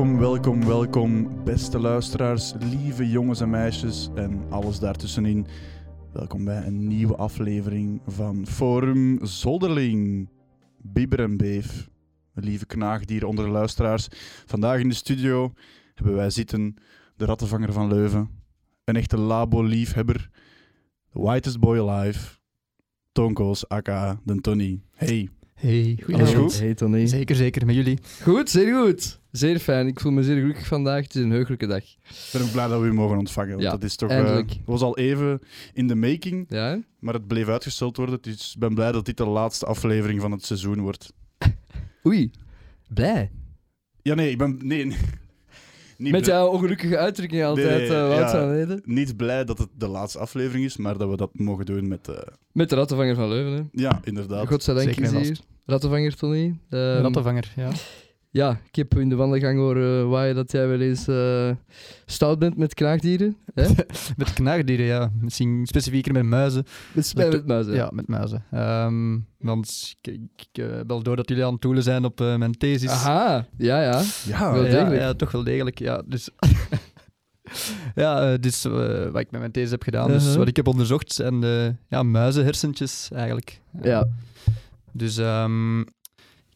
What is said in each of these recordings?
Welkom, welkom, welkom, beste luisteraars, lieve jongens en meisjes en alles daartussenin. Welkom bij een nieuwe aflevering van Forum Zolderling. Bieber en Beef, lieve knaagdieren onder de luisteraars. Vandaag in de studio hebben wij zitten de rattenvanger van Leuven, een echte labo-liefhebber, the whitest boy alive, Tonko's aka de Tony. Hey. Hey, Alles goed? Hey Tony. Zeker, zeker, met jullie. Goed, zeer goed. Zeer fijn. Ik voel me zeer gelukkig vandaag. Het is een heugelijke dag. Ik ben ook blij dat we u mogen ontvangen. Want Ja, dat is toch, eh, eindelijk. dat was al even in de making, Ja? maar het bleef uitgesteld worden. Dus ik ben blij dat dit de laatste aflevering van het seizoen wordt. Oei. Blij. Ja, nee, ik ben. Nee, nee. Niet, Met jouw ongelukkige uitdrukking altijd, Nee, eh, Wout ja. van Leden. niet blij dat het de laatste aflevering is, maar dat we dat mogen doen met. eh, Met de rattenvanger van Leuven. Hè. ja, inderdaad. Godzijdank Zeker is hier. Rattenvanger, Tony. Ehm, Rattenvanger, ja. Ja, ik heb in de wandelgang horen waaien dat jij wel eens eh, stout bent met knaagdieren. Hè? Met knaagdieren, ja. Misschien specifieker met muizen. Met Met- met muizen. Ja, met muizen. Ehm, want ik, ik, ik eh, bel door dat jullie aan het toelen zijn op eh, mijn thesis. Aha, ja, ja. Ja, Wel ja, degelijk. ja, toch wel degelijk. Ja, dus... ja, eh, dus eh, wat ik met mijn thesis heb gedaan, dus Uh-huh. wat ik heb onderzocht, zijn de ja, muizenhersentjes eigenlijk. Ja, Dus ehm,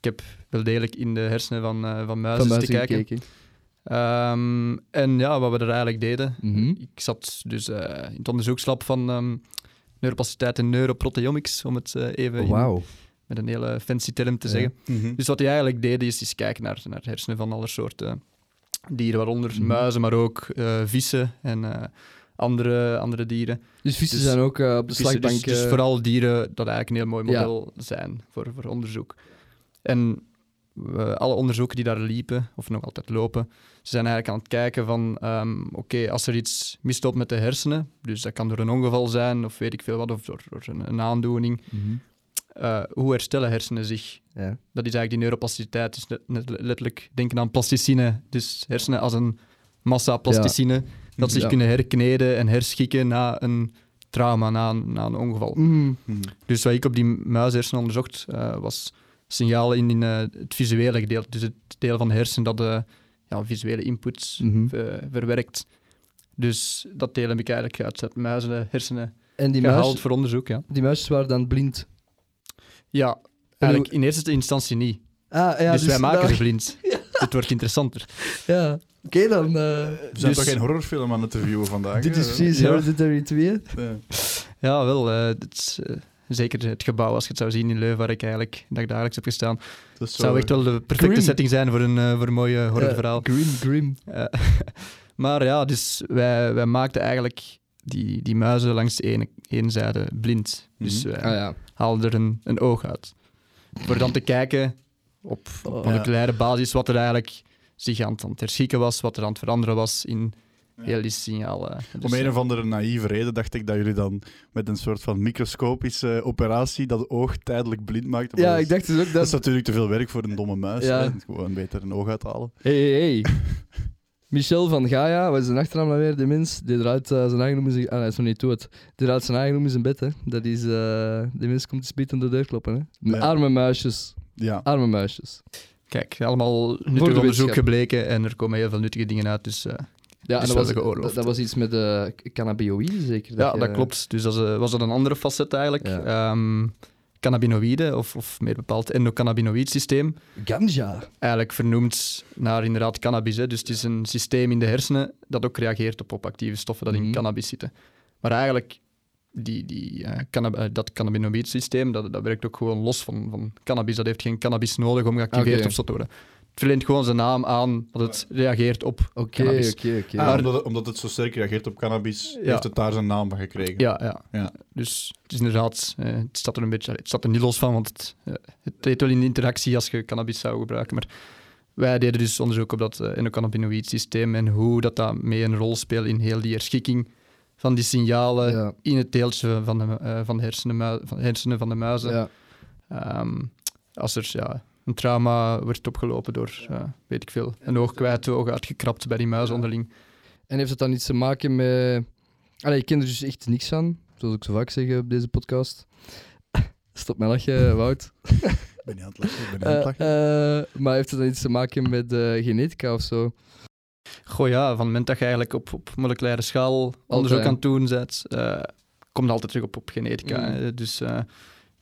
ik heb wel degelijk in de hersenen van, eh, van muizen van te kijken. Ehm, en ja, wat we er eigenlijk deden. Mhm. Ik zat dus eh, in het onderzoekslab van ehm neuroplasticiteit en neuroproteomics, om het eh, even in- met een hele fancy term te Ja. zeggen. Mhm. Dus wat hij eigenlijk deed, is, is kijken naar, naar hersenen van alle soorten dieren, waaronder Mhm. muizen, maar ook vissen en andere, andere dieren. Dus vissen Dus- zijn ook op de dus, slagbank. dus vooral dieren dat eigenlijk een heel mooi Ja. model zijn voor, voor onderzoek. En eh, alle onderzoeken die daar liepen, of nog altijd lopen, ze zijn eigenlijk aan het kijken van, ehm, oké, als er iets misloopt met de hersenen, dus dat kan door een ongeval zijn, of weet ik veel wat, of door, door een, een aandoening, mhm. eh, hoe herstellen hersenen zich? Ja. Dat is eigenlijk die neuroplasticiteit, dus net, letterlijk denken aan plasticine, dus hersenen als een massa plasticine, dat zich Ja. kunnen herkneden en herschikken na een trauma, na een, na een ongeval. Mhm. Dus wat ik op die muishersenen onderzocht, eh, was signalen in, in eh, het visuele gedeelte. Dus het deel van de hersenen dat de ja, visuele inputs Mhm. eh, verwerkt. Dus dat deel heb ik eigenlijk uit het muizen hersenen En die, gehaald muis, voor onderzoek. Ja, die muisjes waren dan blind. ja eigenlijk in eerste instantie niet. Ah, ja, dus, wij maken nou, ze blind. Het wordt interessanter. Ja, oké dan. eh, We zijn Dus- toch geen horrorfilm aan het reviewen vandaag? dit is precies Ja. Hereditary 2. Ja. Ja, wel. eh, is, eh, zeker het gebouw, als je het zou zien in Leuven, waar ik eigenlijk dagelijks heb gestaan. Dat zou echt wel de perfecte Grim. setting zijn voor een, eh, voor een mooi eh, horrorverhaal. Grim, grim. Eh, maar ja, dus wij, wij maakten eigenlijk die, die muizen langs de ene, ene zijde blind. Dus Mhm. wij Ah ja. haalden er een, een oog uit. Voor dan te kijken op, op Oh. moleculaire basis wat er eigenlijk zich aan, het- aan het herschikken was, wat er aan het veranderen was in. Heel die signalen. Dus, Om een of andere naïeve reden dacht ik dat jullie dan met een soort van microscopische operatie dat oog tijdelijk blind maakten. Maar Ja, dat ik is- dacht dus ook Dat is dat... natuurlijk te veel werk voor een domme muis. Ja. hè. Gewoon beter een oog uithalen. Hey, hey, hey. Michel van Gaia, wat is zijn achternaam nou weer? De mens, die eruit eh, zijn eigen noem is... Ah, hij is nog niet dood. Die eruit zijn eigen noem is een bed, hè. Dat is... eh die mens komt te aan de deur kloppen, hè. Ja. Arme muisjes. Ja. Arme muisjes. Kijk, allemaal nuttig de onderzoek gebleken en er komen heel veel nuttige dingen uit. Dus eh, Ja, en dat was, dat, was iets met de cannabinoïden, zeker? ja, je- dat klopt. Dus dat eh, was dat een andere facet eigenlijk. Ja. Ehm, cannabinoïden, of, of meer bepaald endocannabinoïd systeem. Ganja. eigenlijk vernoemd naar inderdaad cannabis. Hè. Dus het is een systeem in de hersenen dat ook reageert op, op actieve stoffen dat Mhm. in cannabis zitten. Maar eigenlijk, die, die, eh, cannab- eh, dat cannabinoïd systeem, dat, dat werkt ook gewoon los van, van cannabis. Dat heeft geen cannabis nodig om geactiveerd of zo te worden. Het verleent gewoon zijn naam aan dat het reageert op Oké, cannabis. oké, oké. Maar- omdat, het, omdat het zo sterk reageert op cannabis, Ja. heeft het daar zijn naam van gekregen. Ja, ja. Ja. Dus het is inderdaad, eh, het staat er een beetje, het staat er niet los van, want het, eh, het deed wel in interactie als je cannabis zou gebruiken. Maar wij deden dus onderzoek op dat uh, endocannabinoïd systeem en hoe dat, dat mee een rol speelt in heel die herschikking van die signalen Ja. in het deeltje van de, eh, van de hersenen, van, hersenen van de muizen. Ja. Ehm, als er ja, een trauma werd opgelopen door, eh, weet ik veel, een oog kwijt, oog uitgekrapt bij die muis onderling. En heeft het dan iets te maken met... Allee, ik ken er dus echt niks van, zoals ik zo vaak zeg op deze podcast. Stop met lachen, Wout. Ik ben niet aan het lachen. Ik ben niet aan het Eh, lachen. eh, maar heeft het dan iets te maken met eh, genetica of zo? Goh ja, van het moment dat je eigenlijk op, op moleculaire schaal onderzoek aan het doen bent, eh, komt altijd terug op, op genetica. Mm. Dus eh,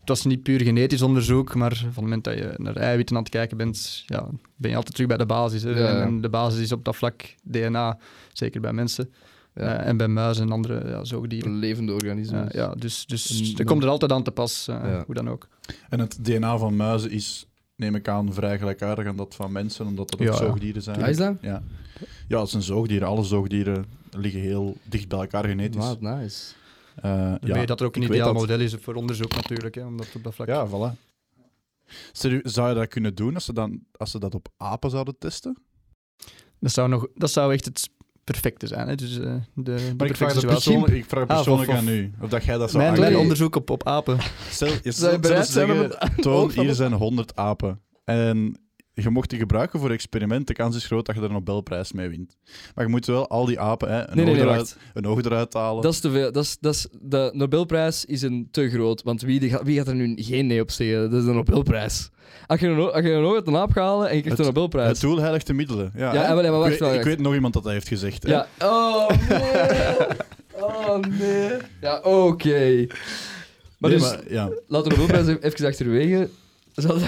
het was niet puur genetisch onderzoek, maar van het moment dat je naar eiwitten aan het kijken bent, ja, ben je altijd terug bij de basis. Hè. Ja, ja. En, de basis is op dat vlak DNA, zeker bij mensen. Ja. Eh, en bij muizen en andere ja, zoogdieren. Levende organismen. Ja, dus, dus En dat komt er altijd aan te pas, eh, Ja. hoe dan ook. En het DNA van muizen is, neem ik aan, vrij gelijkaardig aan dat van mensen, omdat dat ook Ja, ja. zoogdieren zijn. Ah, is dat? Ja. ja, het zijn zoogdieren. Alle zoogdieren liggen heel dicht bij elkaar genetisch. Wat nice. Dan ja, dat er ook een ideaal model is voor onderzoek natuurlijk, hè, omdat op dat vlak... Ja, voilà. Zou je dat kunnen doen als ze, dan, als ze dat op apen zouden testen? Dat, zou nog, dat zou echt het perfecte zijn. Hè? Dus, eh, de, de Maar ik vraag, dat situatie. persoonlijk, ik vraag Ah, of- aan u. Of dat jij dat zou Mijn, mijn onderzoek op, op apen. Stel, je Zou je bereid zeggen, het Toon, van- hier zijn 100 apen. En je mocht die gebruiken voor experimenten. De kans is groot dat je er een Nobelprijs mee wint. Maar je moet wel al die apen hè, een, Nee, oog, nee, eruit, wacht. een oog eruit halen. Dat is te veel. Dat is, dat is, de Nobelprijs is een te groot. Want wie, wie gaat er nu geen nee op zeggen? Dat is de Nobelprijs. Als je een, als je een oog uit een aap gaat halen en je krijgt Het- een Nobelprijs. Het doel heiligt de middelen. Ja, Ja, maar- maar wacht, ik, weet, ik weet nog iemand dat dat heeft gezegd. hè. Ja. Oh nee. Oh nee. Ja, oké. Maar Nee, dus, maar, ja. laten we de Nobelprijs even achterwege. Dat,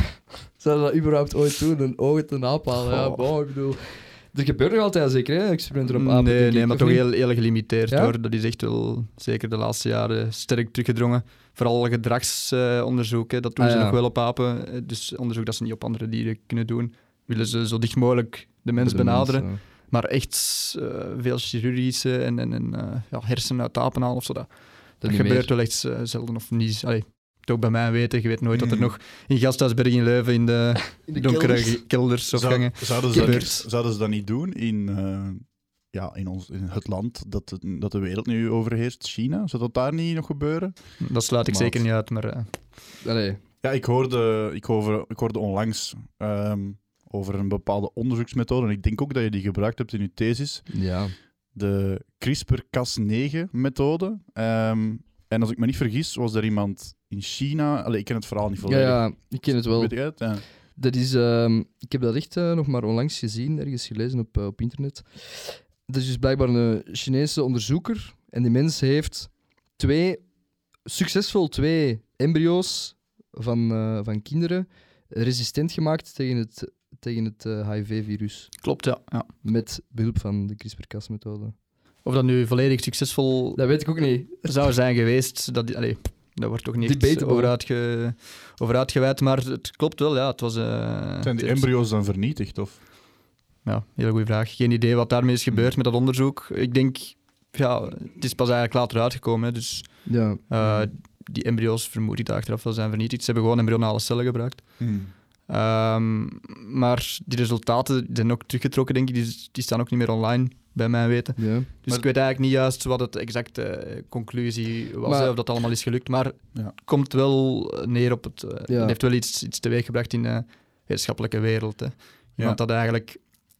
zou dat überhaupt ooit doen? Een oog een aap halen? Ja, bon, ik bedoel... Er gebeurt nog altijd zeker, hè? Experimenten op apen. nee, nee, maar toch heel, heel gelimiteerd Ja? hoor. Dat is echt wel zeker de laatste jaren sterk teruggedrongen. Vooral gedragsonderzoek, hè, dat doen Ah, ze ja. nog wel op apen. Eh, Dus onderzoek dat ze niet op andere dieren kunnen doen. Willen ze zo dicht mogelijk de mens de benaderen. mens, Maar echt eh, veel chirurgische en, en, en eh, ja, hersenen uit apen halen of zo. Dat, dat gebeurt meer. wel echt eh, zelden of niet. Allee, toch bij mij weten. Je weet nooit dat er Mm. nog in Gasthuisberg in Leuven in de, In de donkere kelders. of Zou- gangen. zouden, ze dat zouden ze dat niet doen in, eh, ja, in, ons, in het land dat, dat de wereld nu overheerst, China? Zou dat daar niet nog gebeuren? Dat sluit ik Maat. zeker niet uit, maar eh, Allee. Ja, ik hoorde, ik hoorde, ik hoorde onlangs ehm, over een bepaalde onderzoeksmethode. En ik denk ook dat je die gebruikt hebt in je thesis. Ja. De CRISPR-Cas9-methode. Ehm, en als ik me niet vergis, was er iemand in China. Allee, ik ken het verhaal niet Ja, volledig. ja, ik ken het wel. Weet jij het? Ja. Dat is, ehm, ik heb dat echt eh, nog maar onlangs gezien, ergens gelezen op, eh, op internet. Dat is dus blijkbaar een Chinese onderzoeker. En die mens heeft twee, succesvol twee embryo's van, eh, van kinderen resistent gemaakt tegen het, tegen het HIV-virus. klopt, ja. ja. Met behulp van de CRISPR-Cas-methode. Of dat nu volledig succesvol Dat weet ik ook niet. zou zijn geweest, dat, allee, dat wordt toch niet echt over, uitge, over uitgeweid. Maar het klopt wel, ja. Het was... eh, Zijn die embryo's dan vernietigd? Of? Ja, hele goede vraag. Geen idee wat daarmee is gebeurd met dat onderzoek. Ik denk, ja, het is pas eigenlijk later uitgekomen. Hè, dus Ja. eh, die embryo's vermoed ik dat achteraf wel zijn vernietigd. Ze hebben gewoon embryonale cellen gebruikt. Hmm. Ehm, maar die resultaten zijn ook teruggetrokken, denk ik. Die, die staan ook niet meer online, bij mijn weten. ja. Dus Maar- ik weet eigenlijk niet juist wat het exacte eh, conclusie was, Maar- of dat allemaal is gelukt. Maar Ja. het komt wel neer op het... eh, Ja. Het heeft wel iets, iets teweeggebracht in de wetenschappelijke wereld. Hè. Iemand dat eigenlijk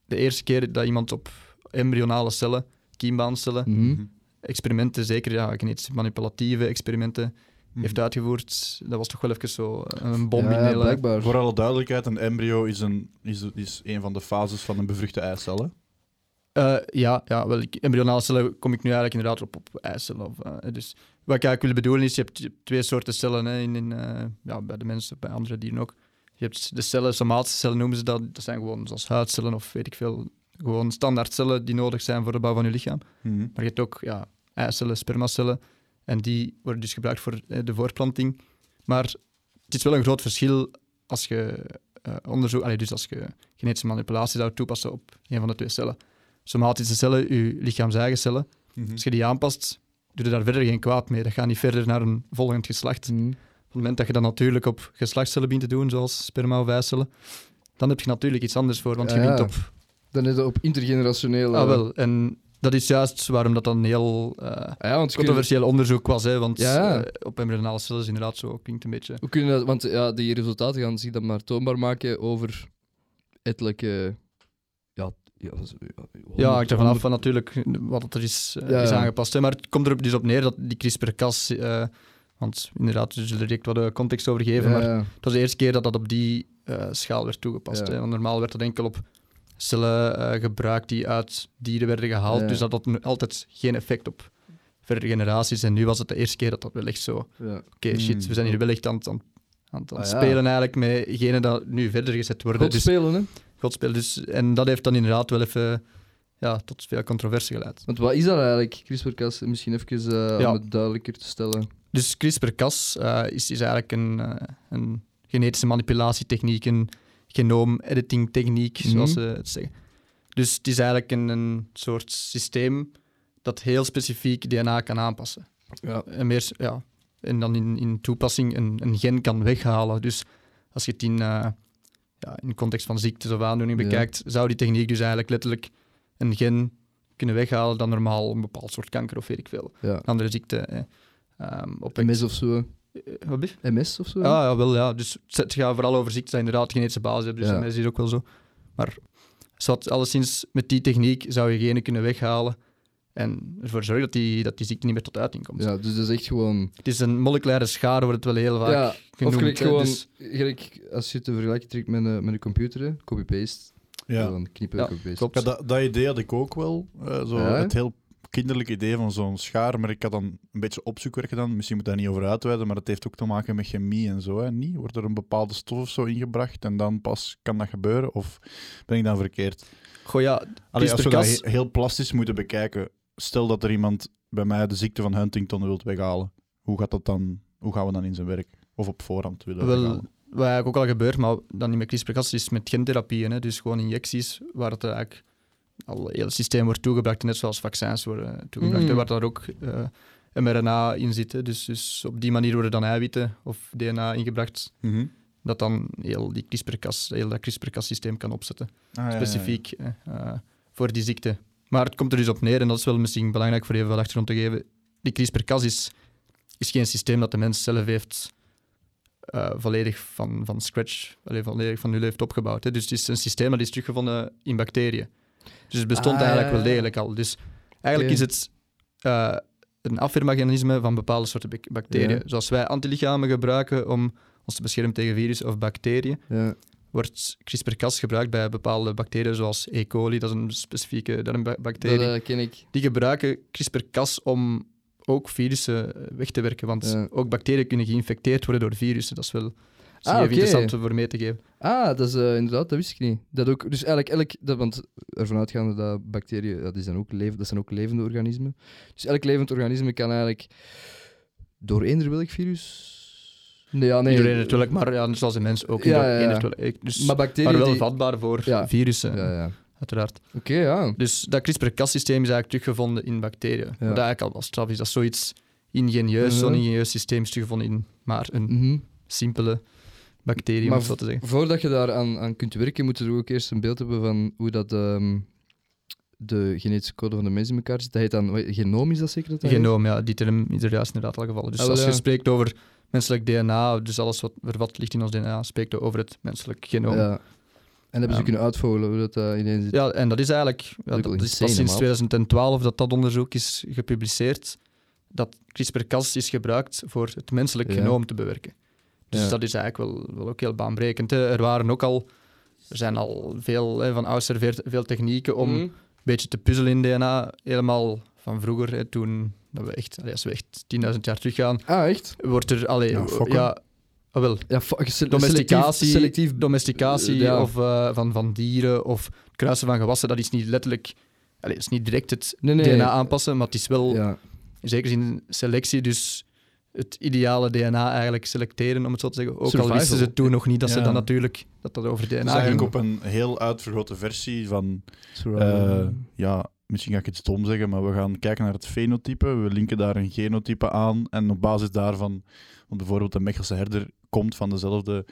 de eerste keer dat iemand op embryonale cellen, kiembaancellen, Mhm. experimenten, zeker ja, genetische manipulatieve experimenten, Mhm. heeft uitgevoerd, dat was toch wel even zo eh, een bom Ja, in de hele... blijkbaar. Voor alle duidelijkheid, een embryo is een, is, is een van de fases van een bevruchte eicel. hè? Eh, ja, ja wel, ik- embryonale cellen kom ik nu eigenlijk inderdaad op, op eicellen. Of, eh, dus wat ik eigenlijk wil bedoelen is, je hebt, twee soorten cellen hè, in, in, eh, ja, bij de mensen, bij andere dieren ook. Je hebt de cellen, somatische cellen noemen ze dat. Dat zijn gewoon zoals huidcellen of weet ik veel, gewoon standaard cellen die nodig zijn voor de bouw van je lichaam. Mhm. Maar je hebt ook ja, eicellen, spermacellen. En die worden dus gebruikt voor eh, de voortplanting. Maar het is wel een groot verschil als je eh, onderzoek, allee, dus als je genetische manipulatie zou toepassen op een van de twee cellen. Somatische cellen, je lichaams-eigen cellen. Mhm. Als je die aanpast, doe je daar verder geen kwaad mee. Dat gaat niet verder naar een volgend geslacht. Mhm. Op het moment dat je dat natuurlijk op geslachtscellen begint te doen, zoals sperma of eicellen, dan heb je natuurlijk iets anders voor, want je Ja, ja. op... Dan is het op intergenerationeel... Ah, wel. En dat is juist waarom dat dan heel... eh, ah ja, want kun je- controversieel onderzoek was, hè, want Ja. eh, op embryonale cellen is inderdaad zo, klinkt een beetje... Hoe kunnen dat, want ja, die resultaten gaan zich dan maar toonbaar maken over ettelijke. Ja, ja, Ja, ik ervan af van natuurlijk wat er is, eh, is aangepast. Hè, maar het komt er dus op neer dat die CRISPR-Cas, Want inderdaad, we zullen direct wat context over geven. Maar het was de eerste keer dat dat op die schaal werd toegepast. Hè? Want normaal werd dat enkel op cellen eh, gebruikt die uit dieren werden gehaald. Ja. Dus dat had altijd geen effect op verdere generaties. En nu was het de eerste keer dat dat wel echt zo... Oké, shit, Hmm. we zijn hier wel echt aan, het- aan, aan het Ah, spelen eigenlijk met degene dat nu verder gezet worden. God Dus, spelen, hè? Godspelen. Dus, en dat heeft dan inderdaad wel even ja, tot veel controverse geleid. Want wat is dat eigenlijk, CRISPR-Cas? Misschien even eh, Ja. om het duidelijker te stellen. Dus CRISPR-Cas eh, is, is eigenlijk een, een genetische manipulatietechniek, een genoom-editing-techniek, zoals Mhm. ze het zeggen. Dus het is eigenlijk een, een soort systeem dat heel specifiek DNA kan aanpassen. Ja. En, meer, ja, en dan in, in toepassing een, een gen kan weghalen. Dus als je het in, uh, ja, in context van ziektes of aandoening Ja. bekijkt, zou die techniek dus eigenlijk letterlijk een gen kunnen weghalen dan normaal een bepaald soort kanker of weet ik veel. ja. Een andere ziekte. Eh, um, op MS of zo. Eh, wat? MS of zo? Ah, ja, wel ja. Dus het gaat vooral over ziektes die inderdaad genetische basis hebben. Dus Ja. dat is hier ook wel zo. Maar zat, alleszins met die techniek zou je genen kunnen weghalen en ervoor zorgen dat die, dat die ziekte niet meer tot uiting komt. Ja, dus dat is echt gewoon... Het is een moleculaire schade, wordt het wel heel vaak ja, of genoemd. gelijk hè. gewoon... Dus- gelijk als je het te vergelijken trekt met een, met een computer, copy-paste. Ja. Dan knippen, Ja, copy-paste. klopt. Ja, dat, dat idee had ik ook wel. eh, zo Ja? Het heel kinderlijk idee van zo'n schaar. Maar ik had dan een beetje opzoekwerk gedaan. Misschien moet ik daar niet over uitweiden. Maar het heeft ook te maken met chemie en zo. Hè. Niet? Wordt er een bepaalde stof of zo ingebracht en dan pas kan dat gebeuren? Of ben ik dan verkeerd? Goh, ja, Allee, als we dat heel plastisch moeten bekijken. Stel dat er iemand bij mij de ziekte van Huntington wilt weghalen. Hoe gaat dat dan? Hoe gaan we dan in zijn werk? Of op voorhand willen Wel, weghalen? wat eigenlijk ook al gebeurt, maar dan niet met CRISPR-Cas, is met gentherapieën. Hè. Dus gewoon injecties waar het eigenlijk al heel het systeem wordt toegebracht, net zoals vaccins worden toegebracht, Mm. hè, waar daar ook eh, mRNA in zit. Dus, dus op die manier worden dan eiwitten of DNA ingebracht, Mhm. dat dan heel, die CRISPR-Cas, heel dat CRISPR-Cas-systeem kan opzetten, Ah, ja, ja, ja. specifiek eh, voor die ziekte. Maar het komt er dus op neer, en dat is wel misschien belangrijk voor even wat achtergrond te geven. Die CRISPR-Cas is, is geen systeem dat de mens zelf heeft eh, volledig van, van scratch, volledig van nul heeft opgebouwd. Hè. Dus het is een systeem dat is teruggevonden in bacteriën. Dus het bestond Ah, eigenlijk wel degelijk al. Dus eigenlijk is het eh, een afweermechanisme van bepaalde soorten bac- bacteriën. Ja. Zoals wij antilichamen gebruiken om ons te beschermen tegen virussen of bacteriën, Ja. wordt CRISPR-Cas gebruikt bij bepaalde bacteriën, zoals E. coli, dat is een specifieke darmbacterie. Dat eh, ken ik. Die gebruiken CRISPR-Cas om ook virussen weg te werken. Want Ja. ook bacteriën kunnen geïnfecteerd worden door virussen. Dat is wel dat is Ah, even oké. interessant voor mee te geven. Ah, dat is eh, inderdaad, dat wist ik niet. Dat ook, dus eigenlijk, elk, dat, want ervan uitgaande dat bacteriën, dat, is dan ook leven, dat zijn ook levende organismen. Dus elk levend organisme kan eigenlijk door eender welk virus. Nee, ja, nee. Iedereen natuurlijk, maar ja, zoals een mens ook. Ja, Ja, ja, ja. Dus, Maar maar, bacteriën. wel die- vatbaar voor Ja. virussen, Ja, ja. uiteraard. Oké, ja. Dus dat CRISPR-Cas-systeem is eigenlijk teruggevonden in bacteriën. Wat eigenlijk al wel straf is. Dat is zoiets ingenieus, Mhm. zo'n ingenieus systeem is teruggevonden in maar een Mhm. simpele bacterie, om Maar het zo te zeggen. Voordat je daar aan, aan kunt werken, moet je ook eerst een beeld hebben van hoe dat ehm, de genetische code van de mens in elkaar zit. Dat heet dan, wat- genoom is dat zeker? Dat? Genoom, ja, die term is er juist inderdaad al gevallen. Dus Ah, als je ja. spreekt over menselijk DNA, dus alles wat vervat ligt in ons DNA, spreekt je over het menselijk genoom. Ja. Ja. En hebben ze kunnen uitvogelen hoe dat uh, ineens zit. en dat is eigenlijk, ja, Dat is pas sinds man. 2012 dat dat onderzoek is gepubliceerd, dat CRISPR-Cas is gebruikt voor het menselijk Ja. genoom te bewerken. Dus Ja. dat is eigenlijk wel, wel ook heel baanbrekend. Hè. Er waren ook al, er zijn al veel hè, van oudsher veel, technieken om Mhm. een beetje te puzzelen in DNA. Helemaal van vroeger, hè, toen dat we echt, allee, als we echt 10.000 jaar teruggaan, Ah, echt? wordt er, allee, Ja, ah, wel, Ja, domesticatie, Selectief, domesticatie of, eh, van, van dieren of het kruisen van gewassen, dat is niet letterlijk, allee, is niet direct het Nee, nee. DNA aanpassen, maar het is wel in zekere zin selectie, dus het ideale DNA eigenlijk selecteren, om het zo te zeggen. Ook al wisten ze toen nog niet dat ze dan natuurlijk dat dat over Het DNA is ging. eigenlijk op een heel uitvergrote versie van. Eh, ja, misschien ga ik het stom zeggen, maar we gaan kijken naar het fenotype. We linken daar een genotype aan. En op basis daarvan, want bijvoorbeeld de Mechelse herder komt van dezelfde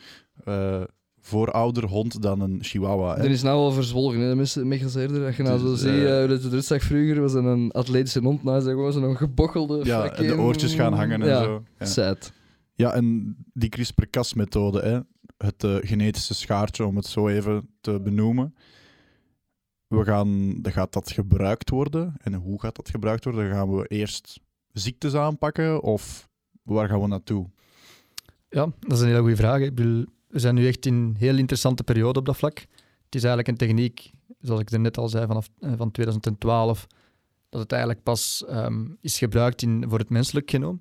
eh, voorouderhond dan een Chihuahua. Hè? Er is nou al verzwolgen, hè, de mensen Mechels herder. Als je nou Dus, zo ziet, eh, uh, dat het zag vroeger, was dat een atletische hond, nou is dat gewoon zo'n gebochelde ja, en de oortjes gaan hangen en ja. zo. Ja. Sad. ja, en die CRISPR-Cas-methode, hè, het eh, genetische schaartje, om het zo even te benoemen. We gaan, dan gaat dat gebruikt worden. En hoe gaat dat gebruikt worden? Dan gaan we eerst ziektes aanpakken of waar gaan we naartoe? Ja, dat is een hele goede vraag. hè. Ik bedoel, we zijn nu echt in een heel interessante periode op dat vlak. Het is eigenlijk een techniek, zoals ik er net al zei, vanaf eh, van 2012, dat het eigenlijk pas ehm, is gebruikt in, voor het menselijk genoom.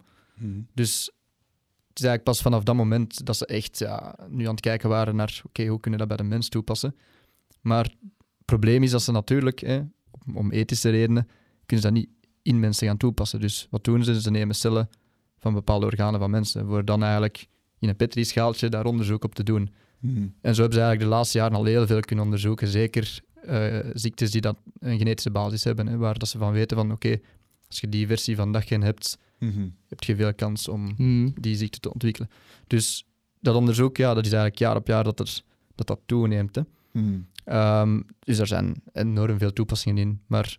Dus het is eigenlijk pas vanaf dat moment dat ze echt ja, nu aan het kijken waren naar oké, hoe kunnen we dat bij de mens toepassen. Maar het probleem is dat ze natuurlijk, hè, om ethische redenen, kunnen ze dat niet in mensen gaan toepassen. Dus wat doen ze? Ze nemen cellen van bepaalde organen van mensen, voor dan eigenlijk in een petrischaaltje daar onderzoek op te doen. Mhm. En zo hebben ze eigenlijk de laatste jaren al heel veel kunnen onderzoeken. Zeker eh, ziektes die dat een genetische basis hebben, hè, waar dat ze van weten van oké, als je die versie van dat gen hebt, Mhm. heb je veel kans om Mhm. die ziekte te ontwikkelen. Dus dat onderzoek, ja, dat is eigenlijk jaar op jaar dat er, dat, dat toeneemt. Hè. Ehm, dus er zijn enorm veel toepassingen in. Maar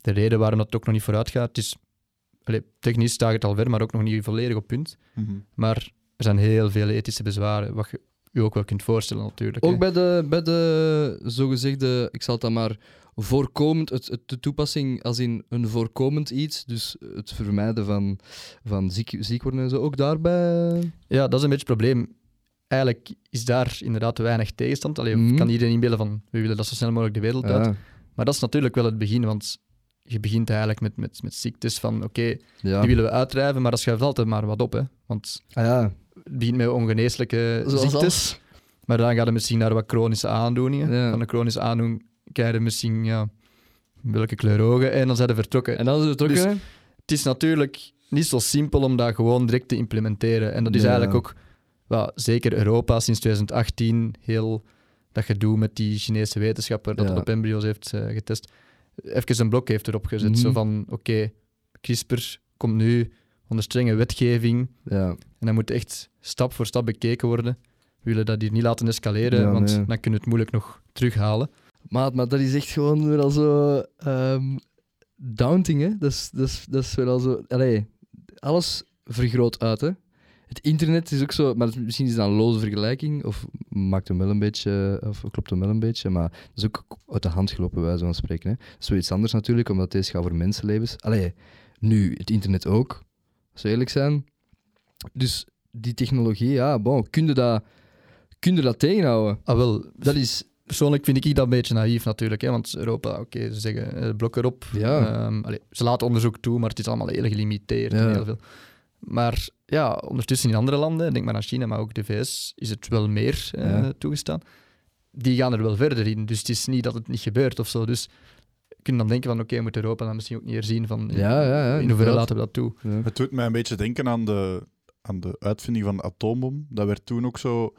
de reden waarom dat ook nog niet vooruit gaat, is... allee, technisch staat het al ver, maar ook nog niet volledig op punt. Maar er zijn heel veel ethische bezwaren, wat je je ook wel kunt voorstellen natuurlijk. Ook hè. bij de, bij de zogezegde, ik zal het dan maar voorkomend, het, het, de toepassing als in een voorkomend iets, dus het vermijden van, van ziek, ziek worden en zo, ook daarbij. Ja, dat is een beetje het probleem. Eigenlijk is daar inderdaad te weinig tegenstand. Allee, Mhm. kan iedereen inbeelden van, we willen dat zo snel mogelijk de wereld uit. Ja, Maar dat is natuurlijk wel het begin, want je begint eigenlijk met, met, met ziektes van, oké, ja. die willen we uitdrijven, maar dat schuift altijd maar wat op. Hè. Want Ah, ja. het begint met ongeneeslijke Zoals ziektes, maar dan gaat het misschien naar wat chronische aandoeningen. Ja. Van een chronische aandoening krijg je misschien, ja, welke kleur ogen, en dan zijn ze vertrokken. En dan is het ook, Dus- het is natuurlijk niet zo simpel om dat gewoon direct te implementeren. En dat is eigenlijk ook, wel, zeker Europa sinds 2018, heel dat gedoe met die Chinese wetenschapper dat het op embryo's heeft eh, getest. Even een blok heeft erop gezet. Zo Mhm. van, oké, CRISPR komt nu onder strenge wetgeving Ja. en dat moet echt stap voor stap bekeken worden. We willen dat hier niet laten escaleren, Ja, want nee. dan kunnen we het moeilijk nog terughalen. Maat, maar dat is echt gewoon weer al zo daunting, hè? Dat is, dat is, dat is weer al zo... Allee, alles vergroot uit, hè? Het internet is ook zo... Maar misschien is dat een loze vergelijking, of maakt hem wel een beetje... Of klopt hem wel een beetje, maar dat is ook uit de hand gelopen, wijze van spreken, hè? Dat is zoiets anders natuurlijk, omdat deze gaat over mensenlevens. Allee, nu, het internet ook, als we eerlijk zijn. Dus die technologie, ja, bon, kun je dat, kun je dat tegenhouden? Ah, wel, Dat is... Persoonlijk vind ik dat een beetje naïef natuurlijk, hè, want Europa, oké, ze zeggen eh, blok erop. Ja. Ehm, allee, ze laten onderzoek toe, maar het is allemaal heel gelimiteerd. Ja. En heel veel. Maar ja, ondertussen in andere landen, denk maar aan China, maar ook de VS, is het wel meer eh, Ja. toegestaan. Die gaan er wel verder in, dus het is niet dat het niet gebeurt of zo. Dus je kunt dan denken van, oké, moet Europa dan misschien ook niet herzien van in, Ja, ja, ja, in hoeverre laten we dat toe. Ja. Het doet mij een beetje denken aan de, aan de uitvinding van de atoombom. Dat werd toen ook zo...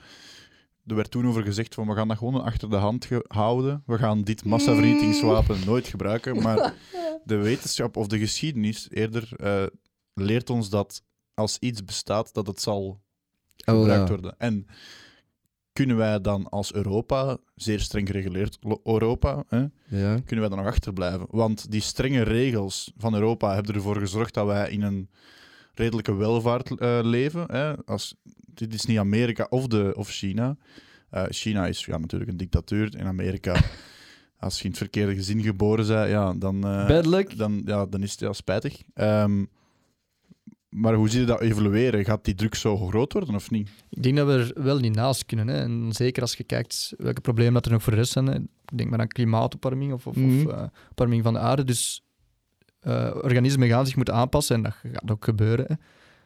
Er werd toen over gezegd van we gaan dat gewoon achter de hand houden. We gaan dit massavernietigingswapen nooit gebruiken. Maar de wetenschap of de geschiedenis eerder eh, leert ons dat als iets bestaat, dat het zal Oh, gebruikt ja. worden. En kunnen wij dan als Europa, zeer streng gereguleerd Europa, hè, Ja. kunnen wij dan nog achterblijven? Want die strenge regels van Europa hebben ervoor gezorgd dat wij in een redelijke welvaart eh, leven. Hè? Als, dit is niet Amerika of, de, of China. Eh, China is ja, natuurlijk een dictatuur. In Amerika, als je in het verkeerde gezin geboren bent, ja, dan, eh, dan, ja, dan is het ja, spijtig. Ehm, maar hoe zie je dat evolueren? Gaat die druk zo groot worden of niet? Ik denk dat we er wel niet naast kunnen. Hè. En zeker als je kijkt welke problemen dat er nog voor de rest zijn. Hè. Ik denk maar aan klimaatopwarming of, of, Mhm. of eh, opwarming van de aarde. Dus eh, organismen gaan zich moeten aanpassen en dat gaat ook gebeuren. Hè.